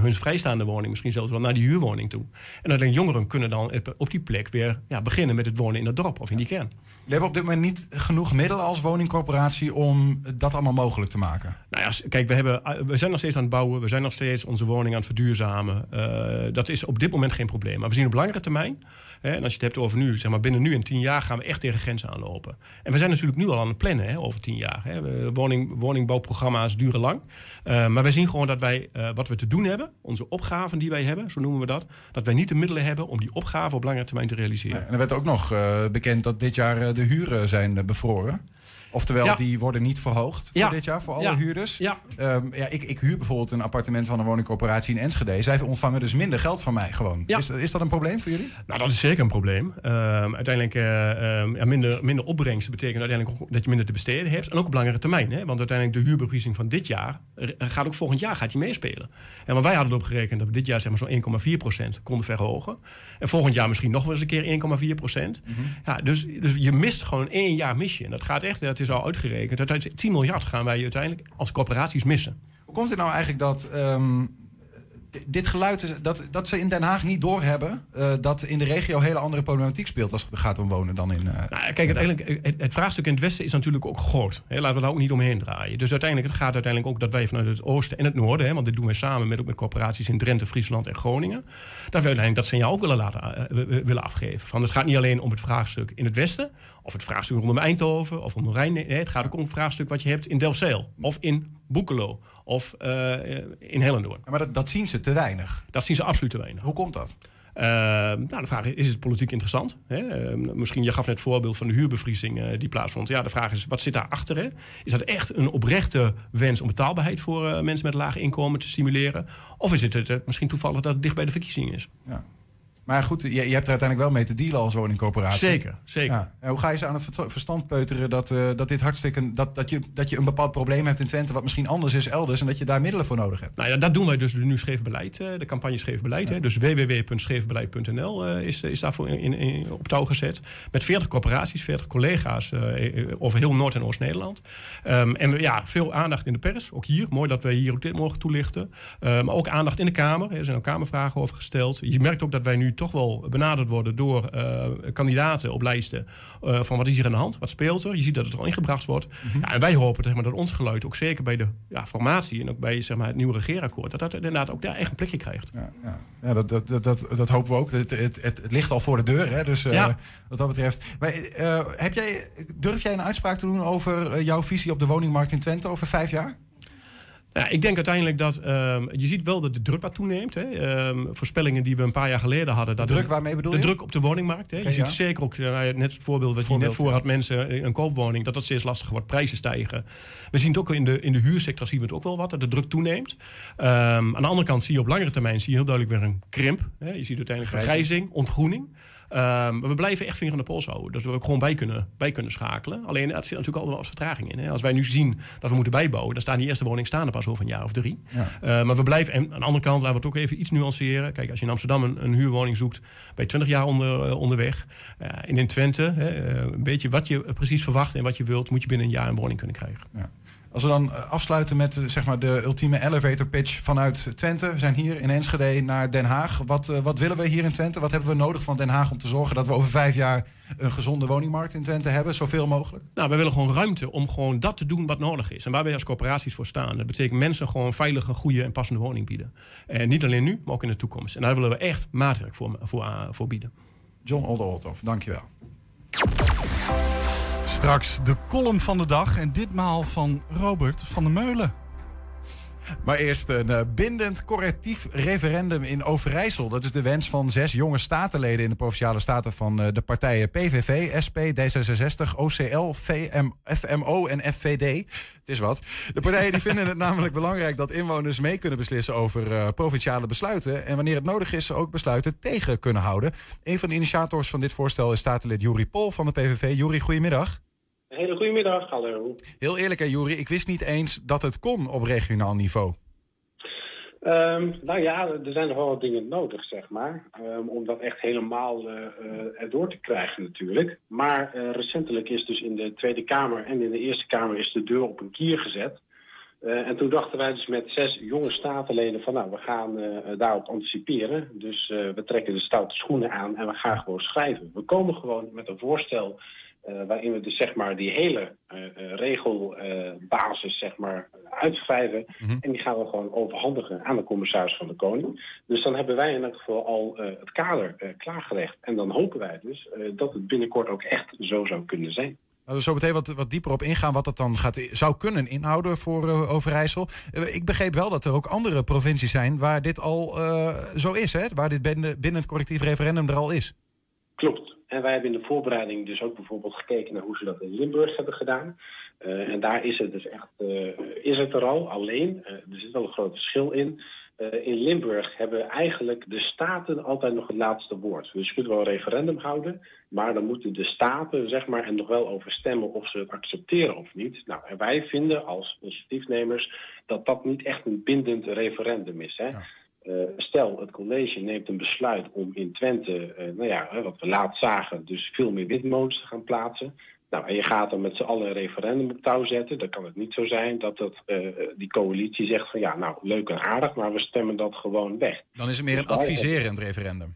hun vrijstaande woning, misschien zelfs wel naar die huurwoning toe. En alleen jongeren kunnen dan op die plek weer ja, beginnen met het wonen in het dorp of in die kern. We hebben op dit moment niet genoeg middelen als woningcorporatie om dat allemaal mogelijk te maken. Nou ja, kijk, we, hebben, we zijn nog steeds aan het bouwen. We zijn nog steeds onze woning aan het verduurzamen. Uh, dat is op dit moment geen probleem. Maar we zien op langere termijn en als je het hebt over nu, zeg maar binnen nu en tien jaar gaan we echt tegen grenzen aanlopen. En we zijn natuurlijk nu al aan het plannen hè, over tien jaar. Hè. Woning, woningbouwprogramma's duren lang. Eh, maar wij zien gewoon dat wij eh, wat we te doen hebben, onze opgaven die wij hebben, zo noemen we dat, dat wij niet de middelen hebben om die opgave op langere termijn te realiseren. En er werd ook nog eh, bekend dat dit jaar de huren zijn bevroren. Oftewel, Ja. die worden niet verhoogd voor Ja. dit jaar, voor alle Ja. huurders. Ja. Ehm, ja, ik, ik huur bijvoorbeeld een appartement van een woningcorporatie in Enschede. Zij ontvangen dus minder geld van mij gewoon. Ja. Is, is dat een probleem voor jullie? Nou, dat is zeker een probleem. Ehm, uiteindelijk eh, ehm, ja, minder, minder opbrengsten betekent uiteindelijk ook dat je minder te besteden hebt. En ook op langere termijn. Hè? Want uiteindelijk de huurbevriezing van dit jaar eh, gaat ook volgend jaar gaat die meespelen. En want wij hadden erop gerekend dat we dit jaar zeg maar zo'n 1,4% konden verhogen. En volgend jaar misschien nog wel eens een keer 1,4%. ja, dus, dus je mist gewoon één jaar mis je. En dat gaat echt, dat is al uitgerekend. Uiteindelijk 10 miljard gaan wij uiteindelijk als corporaties missen. Hoe komt het nou eigenlijk dat ehm, dit geluid, is, dat, dat ze in Den Haag niet doorhebben... eh dat in de regio hele andere problematiek speelt als het gaat om wonen dan in... eh, Nou, kijk, uiteindelijk, het, het vraagstuk in het Westen is natuurlijk ook groot. Hè, laten we daar ook niet omheen draaien. Dus uiteindelijk, het gaat uiteindelijk ook dat wij vanuit het oosten en het noorden... Hè, want dit doen we samen met, ook met corporaties in Drenthe, Friesland en Groningen... dat we uiteindelijk dat signaal ook willen, laten, eh, willen afgeven. Van, het gaat niet alleen om het vraagstuk in het Westen... of het vraagstuk rondom Eindhoven of rondom Rijn. Nee, het gaat ook om het vraagstuk wat je hebt in Delfzijl... of in Boekelo of eh, in Hellendoorn. Maar dat, dat zien ze te weinig. Dat zien ze absoluut te weinig. Hoe komt dat? Eh, nou, de vraag is, is het politiek interessant? Hè? Eh, misschien, je gaf net het voorbeeld van de huurbevriezing eh, die plaatsvond. Ja, de vraag is, wat zit daarachter? Hè? Is dat echt een oprechte wens om betaalbaarheid voor mensen met laag inkomen te stimuleren? Of is het eh, misschien toevallig dat het dicht bij de verkiezingen is? Ja. Maar goed, je, je hebt er uiteindelijk wel mee te dealen als woningcorporatie. Zeker, zeker. Ja. En hoe ga je ze aan het verstand peuteren dat, eh, dat dit hartstikke... Dat, dat, je, dat je een bepaald probleem hebt in Twente wat misschien anders is elders... en dat je daar middelen voor nodig hebt? Nou ja, dat doen wij dus nu Scheef Beleid, eh, de campagne Scheef Beleid. Hè. Dus www.scheefbeleid.nl eh, is, is daarvoor in, in- op touw gezet. Met 40 corporaties, 40 collega's over heel Noord- en Oost-Nederland. Ehm, en we, ja, veel aandacht in de pers, ook hier. Mooi dat wij hier ook dit mogen toelichten. Eh, maar ook aandacht in de Kamer. Er zijn ook Kamervragen over gesteld. Je merkt ook dat wij nu toch wel benaderd worden door eh, kandidaten op lijsten. eh, van wat is hier aan de hand? Wat speelt er? Je ziet dat het al ingebracht wordt. ja, en wij hopen zeg maar, dat ons geluid ook zeker bij de ja, formatie en ook bij zeg maar, het nieuwe regeerakkoord, dat dat inderdaad ook daar echt een plekje krijgt. Ja, ja. ja dat, dat, dat, dat, dat hopen we ook. Het, het, het, het ligt al voor de deur, hè? dus eh, wat dat betreft. Maar, heb jij, durf jij een uitspraak te doen over jouw visie op de woningmarkt in Twente over vijf jaar? Ja, ik denk uiteindelijk dat ehm, je ziet wel dat de druk wat toeneemt. Hè. Ehm, voorspellingen die we een paar jaar geleden hadden. Dat druk de- waarmee bedoel de je? druk op de woningmarkt. Hè. Je ziet zeker ook, eh, net het voorbeeld wat je net voor had, mensen in een koopwoning, dat dat steeds lastiger wordt, prijzen stijgen. We zien het ook in de, in de huursector zien we het ook wel wat, dat de druk toeneemt. Ehm, aan de andere kant zie je op langere termijn zie je heel duidelijk weer een krimp. Hè. Je ziet uiteindelijk vergrijzing, ontgroening. Ehm, maar we blijven echt vinger aan de pols houden. Dus we ook gewoon bij kunnen, bij kunnen schakelen. Alleen er zit natuurlijk altijd wel wat vertraging in. Hè. Als wij nu zien dat we moeten bijbouwen, dan staan die eerste woningen staan er pas over een jaar of drie. Ja. Eh, maar we blijven, en aan de andere kant laten we het ook even iets nuanceren. Kijk, als je in Amsterdam een, een huurwoning zoekt, je 20 jaar onder, eh, onderweg. En in Twente, hè, eh, een beetje wat je precies verwacht en wat je wilt, moet je binnen een jaar een woning kunnen krijgen. Ja. Als we dan eh, afsluiten met eh, zeg maar de ultieme elevator pitch vanuit Twente. We zijn hier in Enschede naar Den Haag. Wat, eh, wat willen we hier in Twente? Wat hebben we nodig van Den Haag om te zorgen dat we over vijf jaar een gezonde woningmarkt in Twente hebben? Zoveel mogelijk. Nou, wij willen gewoon ruimte om gewoon dat te doen wat nodig is. En waar wij als corporaties voor staan. Dat betekent mensen gewoon veilige, goede en passende woning bieden. En niet alleen nu, maar ook in de toekomst. En daar willen we echt maatwerk voor, voor, voor bieden. John Olderholthoff, dankjewel. Straks de column van de dag en ditmaal van Robert van der Meulen. Maar eerst een eh, bindend correctief referendum in Overijssel. Dat is de wens van zes jonge statenleden in de provinciale staten van eh, de partijen PVV, SP, D66, OCL, VM, FMO en FVD. Het is wat. De partijen die vinden het namelijk belangrijk dat inwoners mee kunnen beslissen over eh, provinciale besluiten. En wanneer het nodig is, ze ook besluiten tegen kunnen houden. Een van de initiators van dit voorstel is statenlid Juri Pol van de PVV. Juri, goedemiddag. Een hele goede middag, hallo. Heel eerlijk hè, Juri, ik wist niet eens dat het kon op regionaal niveau. Ehm, nou ja, er zijn nog wel wat dingen nodig, zeg maar. ehm, om dat echt helemaal eh, erdoor te krijgen natuurlijk. Maar eh, recentelijk is dus in de Tweede Kamer en in de Eerste Kamer is de deur op een kier gezet. Eh, en toen dachten wij dus met zes jonge statenleden van nou, we gaan daarop anticiperen. Dus we trekken de stoute schoenen aan en we gaan gewoon schrijven. We komen gewoon met een voorstel eh, waarin we dus zeg maar die hele uh, regelbasis zeg maar uitschrijven. En die gaan we gewoon overhandigen aan de commissaris van de Koning. Dus dan hebben wij in elk geval al het kader klaargelegd. En dan hopen wij dus dat het binnenkort ook echt zo zou kunnen zijn. Laten we zo meteen wat, wat dieper op ingaan wat dat dan gaat, zou kunnen inhouden voor Overijssel. ik begreep wel dat er ook andere provincies zijn waar dit al zo is, hè? waar dit binnen, binnen het correctief referendum er al is. Klopt. En wij hebben in de voorbereiding dus ook bijvoorbeeld gekeken naar hoe ze dat in Limburg hebben gedaan. Uh, en daar is het dus echt, uh, is het er al. Alleen, uh, er zit wel een groot verschil in. in Limburg hebben eigenlijk de staten altijd nog het laatste woord. Dus je kunt wel een referendum houden, maar dan moeten de staten zeg maar, er nog wel over stemmen of ze het accepteren of niet. Nou, en wij vinden als initiatiefnemers dat dat niet echt een bindend referendum is. Hè? Ja. Uh, stel, het college neemt een besluit om in Twente, uh, nou ja, wat we laat zagen, dus veel meer windmolens te gaan plaatsen. Nou, en je gaat dan met z'n allen een referendum op touw zetten. Dan kan het niet zo zijn dat dat, uh, die coalitie zegt van ja, nou, leuk en aardig, maar we stemmen dat gewoon weg. Dan is het meer een adviserend referendum.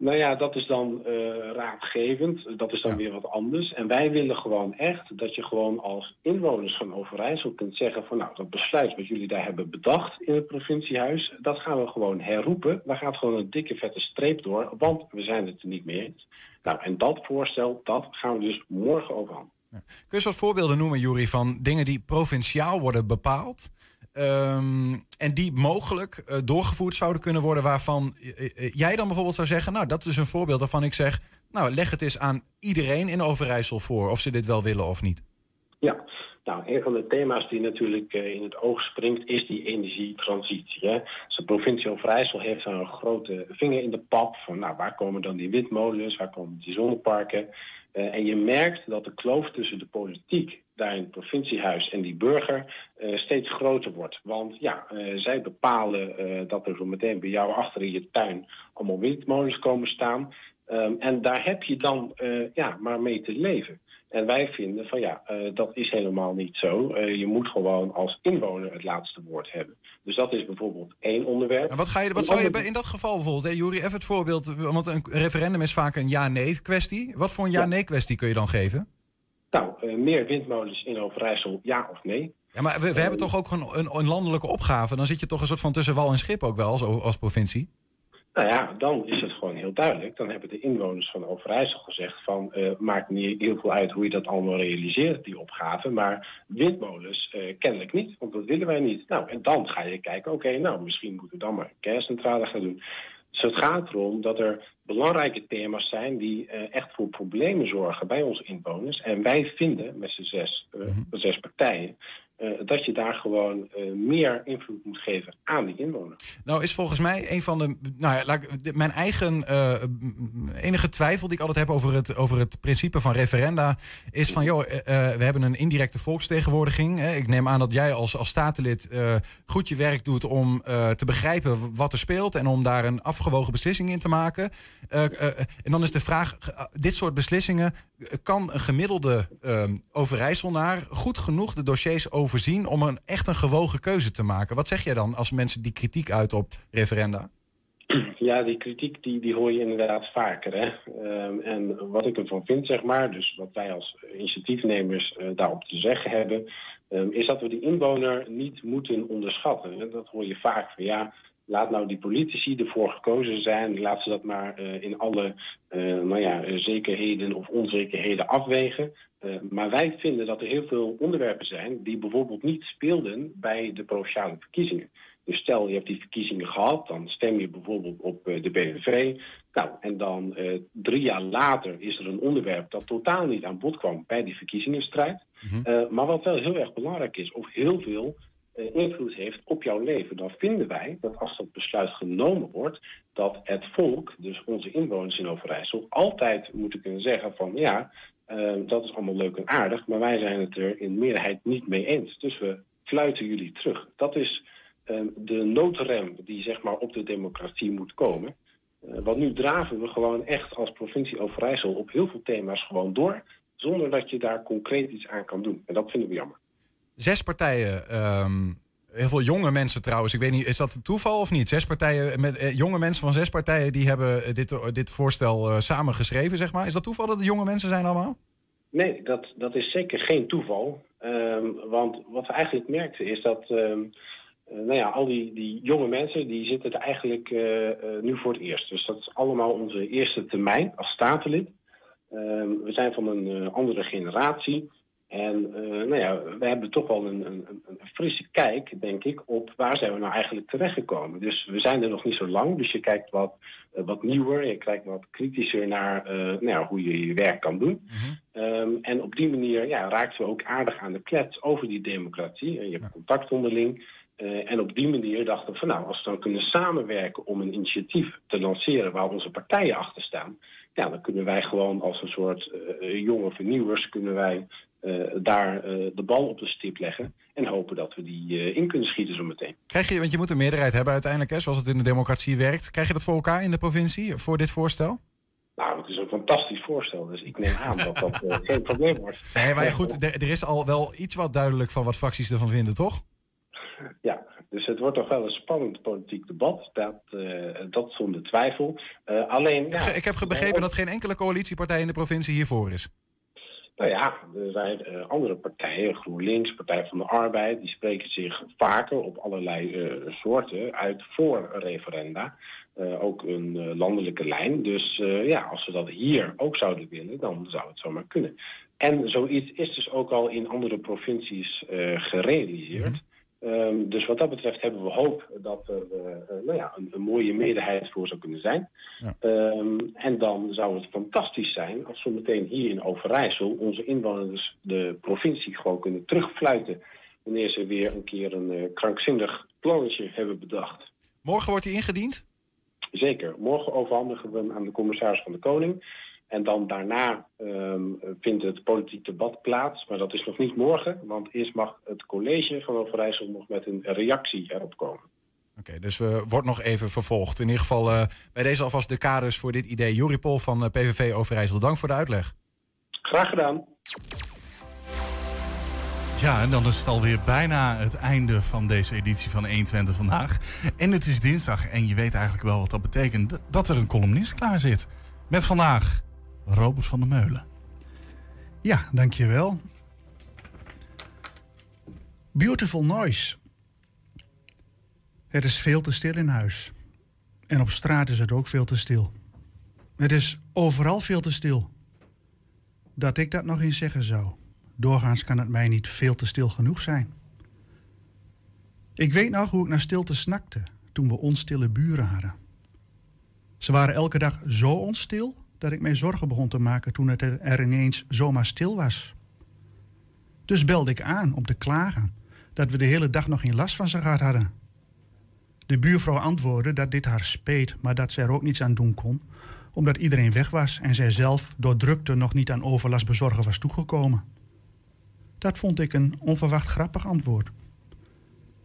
Nou ja, dat is dan uh, raadgevend. Dat is dan weer wat anders. En wij willen gewoon echt dat je gewoon als inwoners van Overijssel kunt zeggen van nou, dat besluit wat jullie daar hebben bedacht in het provinciehuis, dat gaan we gewoon herroepen. Daar gaat gewoon een dikke vette streep door, want we zijn het er niet mee eens. Nou, en dat voorstel, dat gaan we dus morgen overhandigen. Ja. Kun je eens wat voorbeelden noemen, Jury, van dingen die provinciaal worden bepaald? Um, en die mogelijk uh, doorgevoerd zouden kunnen worden, waarvan uh, jij dan bijvoorbeeld zou zeggen: Nou, dat is een voorbeeld waarvan ik zeg: Nou, leg het eens aan iedereen in Overijssel voor, of ze dit wel willen of niet. Ja, nou, een van de thema's die natuurlijk in het oog springt, is die energietransitie. Hè. Dus de provincie Overijssel heeft een grote vinger in de pap van, nou, waar komen dan die windmolens, waar komen die zonneparken? En je merkt dat de kloof tussen de politiek daar in het provinciehuis en die burger uh, steeds groter wordt. Want ja, uh, zij bepalen dat er zo meteen bij jou achter in je tuin allemaal windmolens komen staan. Um, en daar heb je dan ja, maar mee te leven. En wij vinden van ja, dat is helemaal niet zo. Je moet gewoon als inwoner het laatste woord hebben. Dus dat is bijvoorbeeld één onderwerp. En wat, ga je, wat zou je in dat geval bijvoorbeeld, hè, Jury, even het voorbeeld, want een referendum is vaak een ja-nee kwestie. Wat voor een ja-nee kwestie kun je dan geven? Nou, uh, meer windmolens in Overijssel, ja of nee. Ja, maar we, we hebben toch ook een, een, een, landelijke opgave. Dan zit je toch een soort van tussen wal en schip ook wel als, als provincie? Nou ja, dan is het gewoon heel duidelijk. Dan hebben de inwoners van Overijssel gezegd van... Uh, maakt niet heel veel uit hoe je dat allemaal realiseert, die opgave. Maar windmolens uh, kennelijk niet, want dat willen wij niet. Nou, en dan ga je kijken, oké, okay, nou, misschien moeten we dan maar een kerncentrale gaan doen. Dus het gaat erom dat er belangrijke thema's zijn die uh, echt voor problemen zorgen bij onze inwoners. En wij vinden met z'n zes, uh, zes partijen dat je daar gewoon uh, meer invloed moet geven aan die inwoner. Nou is volgens mij een van de, nou ja, laat, mijn eigen uh, enige twijfel die ik altijd heb over het, over het principe van referenda is van, joh, we hebben een indirecte volksvertegenwoordiging. Hè. Ik neem aan dat jij als, als statenlid goed je werk doet om te begrijpen wat er speelt en om daar een afgewogen beslissing in te maken. en dan is de vraag, dit soort beslissingen, kan een gemiddelde Overijsselnaar goed genoeg de dossiers over overzien om een echt een gewogen keuze te maken. Wat zeg jij dan als mensen die kritiek uit op referenda? Ja, die kritiek die, die hoor je inderdaad vaker. Hè? Um, en wat ik ervan vind, zeg maar, dus wat wij als initiatiefnemers uh, daarop te zeggen hebben, um, is dat we die inwoner niet moeten onderschatten. En dat hoor je vaak van ja, laat nou die politici ervoor gekozen zijn, laat ze dat maar uh, in alle uh, nou ja, zekerheden of onzekerheden afwegen. Uh, maar wij vinden dat er heel veel onderwerpen zijn die bijvoorbeeld niet speelden bij de provinciale verkiezingen. Dus stel je hebt die verkiezingen gehad, dan stem je bijvoorbeeld op de BBV. Nou, en dan drie jaar later is er een onderwerp dat totaal niet aan bod kwam bij die verkiezingenstrijd. Mm-hmm. maar wat wel heel erg belangrijk is, of heel veel invloed heeft op jouw leven, dan vinden wij dat als dat besluit genomen wordt, dat het volk, dus onze inwoners in Overijssel, altijd moeten kunnen zeggen van ja, uh, dat is allemaal leuk en aardig, maar wij zijn het er in meerderheid niet mee eens. Dus we fluiten jullie terug. Dat is uh, de noodrem die zeg maar, op de democratie moet komen. Uh, want nu draven we gewoon echt als provincie Overijssel op heel veel thema's gewoon door, zonder dat je daar concreet iets aan kan doen. En dat vinden we jammer. Zes partijen. Um... Heel veel jonge mensen trouwens. Ik weet niet, is dat een toeval of niet? Zes partijen, met, eh, jonge mensen van zes partijen die hebben dit, dit voorstel uh, samen geschreven, zeg maar. Is dat toeval dat het jonge mensen zijn allemaal? Nee, dat, dat is zeker geen toeval. Ehm, want wat we eigenlijk merkten is dat ehm, eh, nou ja, al die, die jonge mensen die zitten er eigenlijk eh, eh, nu voor het eerst. Dus dat is allemaal onze eerste termijn als statenlid. Ehm, we zijn van een andere generatie. En nou ja, we hebben toch wel een, een, een, frisse kijk, denk ik, op waar zijn we nou eigenlijk terechtgekomen. Dus we zijn er nog niet zo lang, dus je kijkt wat, wat nieuwer, je kijkt wat kritischer naar nou ja, hoe je je werk kan doen. Mhm. en op die manier ja, raakten we ook aardig aan de klets over die democratie. Je hebt contact onderling. Uh, en op die manier dachten we van nou, als we dan kunnen samenwerken om een initiatief te lanceren waar onze partijen achter staan, ja, dan kunnen wij gewoon als een soort uh, jonge vernieuwers kunnen wij daar de bal op de stip leggen en hopen dat we die in kunnen schieten zo meteen. Krijg je, want je moet een meerderheid hebben uiteindelijk, hè, zoals het in de democratie werkt. Krijg je dat voor elkaar in de provincie voor dit voorstel? Nou, het is een fantastisch voorstel, dus ik neem aan dat dat geen probleem wordt. Nee, maar goed, er, er is al wel iets wat duidelijk van wat fracties ervan vinden, toch? Ja, dus het wordt toch wel een spannend politiek debat. Dat, uh, dat zonder twijfel. Uh, alleen, ja, ik heb begrepen dat geen enkele coalitiepartij in de provincie hiervoor is. Nou ja, er zijn uh, andere partijen, GroenLinks, Partij van de Arbeid, die spreken zich vaker op allerlei soorten uit voor referenda. ook een landelijke lijn. Dus ja, als we dat hier ook zouden willen, dan zou het zomaar kunnen. En zoiets is dus ook al in andere provincies gerealiseerd. Um, dus wat dat betreft hebben we hoop dat er uh, nou ja, een, een, mooie meerderheid voor zou kunnen zijn. Ja. Um, en dan zou het fantastisch zijn als we meteen hier in Overijssel onze inwoners de provincie gewoon kunnen terugfluiten. Wanneer ze weer een keer een uh, krankzinnig plannetje hebben bedacht. Morgen wordt hij ingediend? Zeker. Morgen overhandigen we hem aan de commissaris van de Koning. En dan daarna um, vindt het politiek debat plaats. Maar dat is nog niet morgen, want eerst mag het college van Overijssel nog met een reactie erop komen. Oké, dus we uh, wordt nog even vervolgd. In ieder geval uh, bij deze alvast de kaders voor dit idee. Jori Pol van uh, PVV Overijssel, dank voor de uitleg. Graag gedaan. Ja, en dan is het alweer bijna het einde van deze editie van 120 vandaag. En het is dinsdag en je weet eigenlijk wel wat dat betekent. Dat er een columnist klaar zit. Met vandaag Robert van der Meulen. Ja, dankjewel. Beautiful noise. Het is veel te stil in huis. En op straat is het ook veel te stil. Het is overal veel te stil. Dat ik dat nog eens zeggen zou. Doorgaans kan het mij niet veel te stil genoeg zijn. Ik weet nog hoe ik naar stilte snakte toen we onstille buren hadden. Ze waren elke dag zo onstil dat ik mij zorgen begon te maken toen het er ineens zomaar stil was. Dus belde ik aan om te klagen dat we de hele dag nog geen last van ze gehad hadden. De buurvrouw antwoordde dat dit haar speet, maar dat ze er ook niets aan doen kon, omdat iedereen weg was en zij zelf door drukte nog niet aan overlast bezorgen was toegekomen. Dat vond ik een onverwacht grappig antwoord.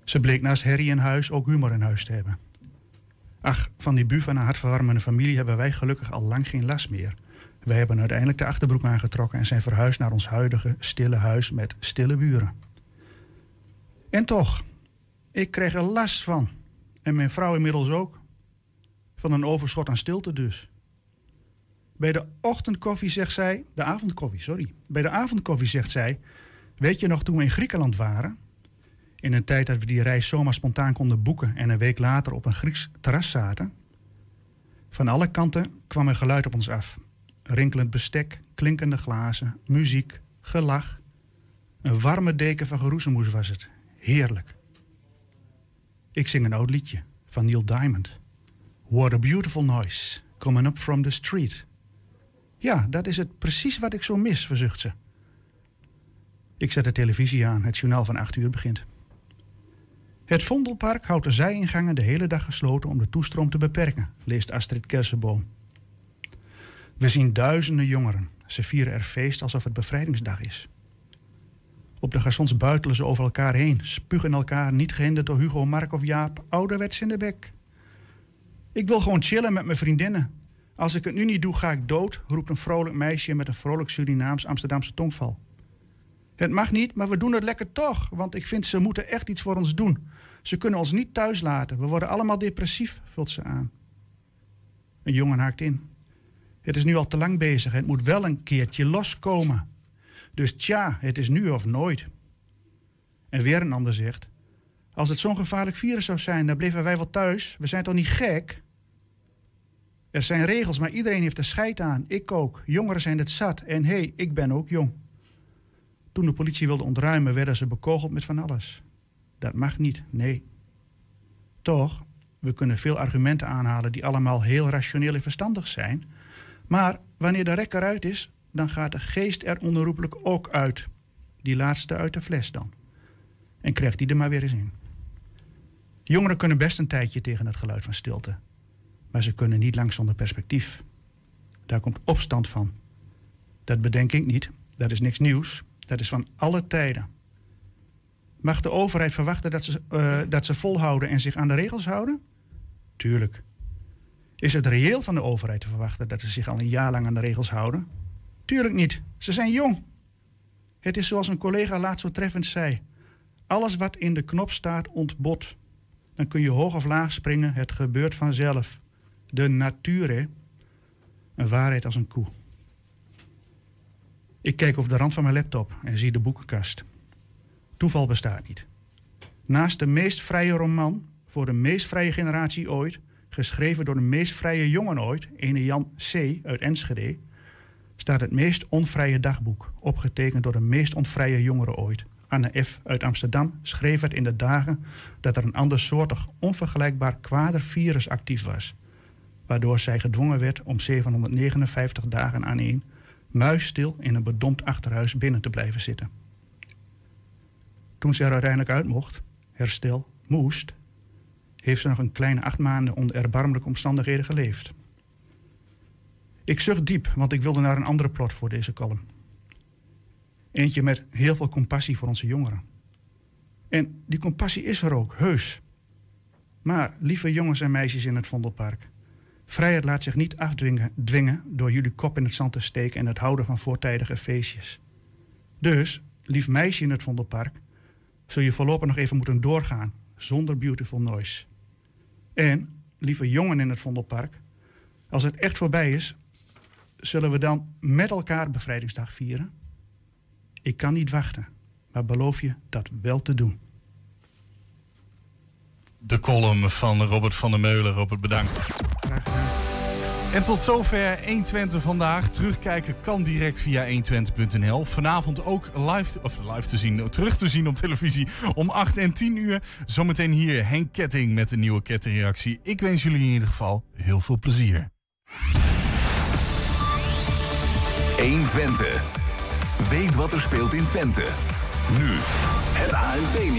Ze bleek naast Harry in huis ook humor in huis te hebben. Ach, van die van een hartverwarmende familie hebben wij gelukkig al lang geen last meer. Wij hebben uiteindelijk de achterbroek aangetrokken en zijn verhuisd naar ons huidige stille huis met stille buren. En toch, ik kreeg er last van. En mijn vrouw inmiddels ook. Van een overschot aan stilte dus. Bij de ochtendkoffie zegt zij, de avondkoffie, sorry. Bij de avondkoffie zegt zij, weet je nog toen we in Griekenland waren? In een tijd dat we die reis zomaar spontaan konden boeken en een week later op een Grieks terras zaten. Van alle kanten kwam er geluid op ons af. Rinkelend bestek, klinkende glazen, muziek, gelach. Een warme deken van geroezemoes was het. Heerlijk. Ik zing een oud liedje van Neil Diamond. What a beautiful noise, coming up from the street. Ja, dat is het precies wat ik zo mis, verzucht ze. Ik zet de televisie aan, het journaal van acht uur begint. Het Vondelpark houdt de zijingangen de hele dag gesloten om de toestroom te beperken, leest Astrid Kersenboom. We zien duizenden jongeren. Ze vieren er feest alsof het bevrijdingsdag is. Op de garçons buitelen ze over elkaar heen, spugen elkaar, niet gehinderd door Hugo, Mark of Jaap, ouderwets in de bek. Ik wil gewoon chillen met mijn vriendinnen. Als ik het nu niet doe, ga ik dood, roept een vrolijk meisje met een vrolijk Surinaams Amsterdamse tongval. Het mag niet, maar we doen het lekker toch, want ik vind ze moeten echt iets voor ons doen. Ze kunnen ons niet thuis laten. We worden allemaal depressief, vult ze aan. Een jongen haakt in. Het is nu al te lang bezig. Het moet wel een keertje loskomen. Dus tja, het is nu of nooit. En weer een ander zegt: Als het zo'n gevaarlijk virus zou zijn, dan bleven wij wel thuis. We zijn toch niet gek? Er zijn regels, maar iedereen heeft er scheid aan. Ik ook. Jongeren zijn het zat. En hé, hey, ik ben ook jong. Toen de politie wilde ontruimen, werden ze bekogeld met van alles. Dat mag niet, nee. Toch, we kunnen veel argumenten aanhalen die allemaal heel rationeel en verstandig zijn. Maar wanneer de rek eruit is, dan gaat de geest er onherroepelijk ook uit. Die laatste uit de fles dan. En krijgt die er maar weer eens in. Jongeren kunnen best een tijdje tegen het geluid van stilte. Maar ze kunnen niet lang zonder perspectief. Daar komt opstand van. Dat bedenk ik niet. Dat is niks nieuws. Dat is van alle tijden. Mag de overheid verwachten dat ze, uh, dat ze volhouden en zich aan de regels houden? Tuurlijk. Is het reëel van de overheid te verwachten dat ze zich al een jaar lang aan de regels houden? Tuurlijk niet. Ze zijn jong. Het is zoals een collega laatst zo treffend zei: alles wat in de knop staat ontbod. Dan kun je hoog of laag springen, het gebeurt vanzelf. De natuur, hè? Een waarheid als een koe. Ik kijk over de rand van mijn laptop en zie de boekenkast. Toeval bestaat niet. Naast de meest vrije roman voor de meest vrije generatie ooit, geschreven door de meest vrije jongen ooit, ene Jan C. uit Enschede, staat het meest onvrije dagboek, opgetekend door de meest onvrije jongere ooit. Anne F. uit Amsterdam schreef het in de dagen dat er een andersoortig, onvergelijkbaar kwader virus actief was, waardoor zij gedwongen werd om 759 dagen aan één muisstil in een bedompt achterhuis binnen te blijven zitten. Toen ze er uiteindelijk uit mocht, herstel, moest, heeft ze nog een kleine acht maanden onder erbarmelijke omstandigheden geleefd. Ik zucht diep, want ik wilde naar een andere plot voor deze column. Eentje met heel veel compassie voor onze jongeren. En die compassie is er ook, heus. Maar, lieve jongens en meisjes in het Vondelpark, vrijheid laat zich niet afdwingen dwingen door jullie kop in het zand te steken en het houden van voortijdige feestjes. Dus, lief meisje in het Vondelpark, zul je voorlopig nog even moeten doorgaan zonder beautiful noise. En, lieve jongen in het Vondelpark, als het echt voorbij is, zullen we dan met elkaar Bevrijdingsdag vieren? Ik kan niet wachten, maar beloof je dat wel te doen. De column van Robert van der Meulen. Robert, bedankt. En tot zover 120 vandaag. Terugkijken kan direct via 120.nl. Vanavond ook live, of live te zien, terug te zien op televisie om 8 en 10 uur. Zometeen hier Henk Ketting met een nieuwe kettingreactie. Ik wens jullie in ieder geval heel veel plezier. 120. Weet wat er speelt in Twente. Nu, het ANP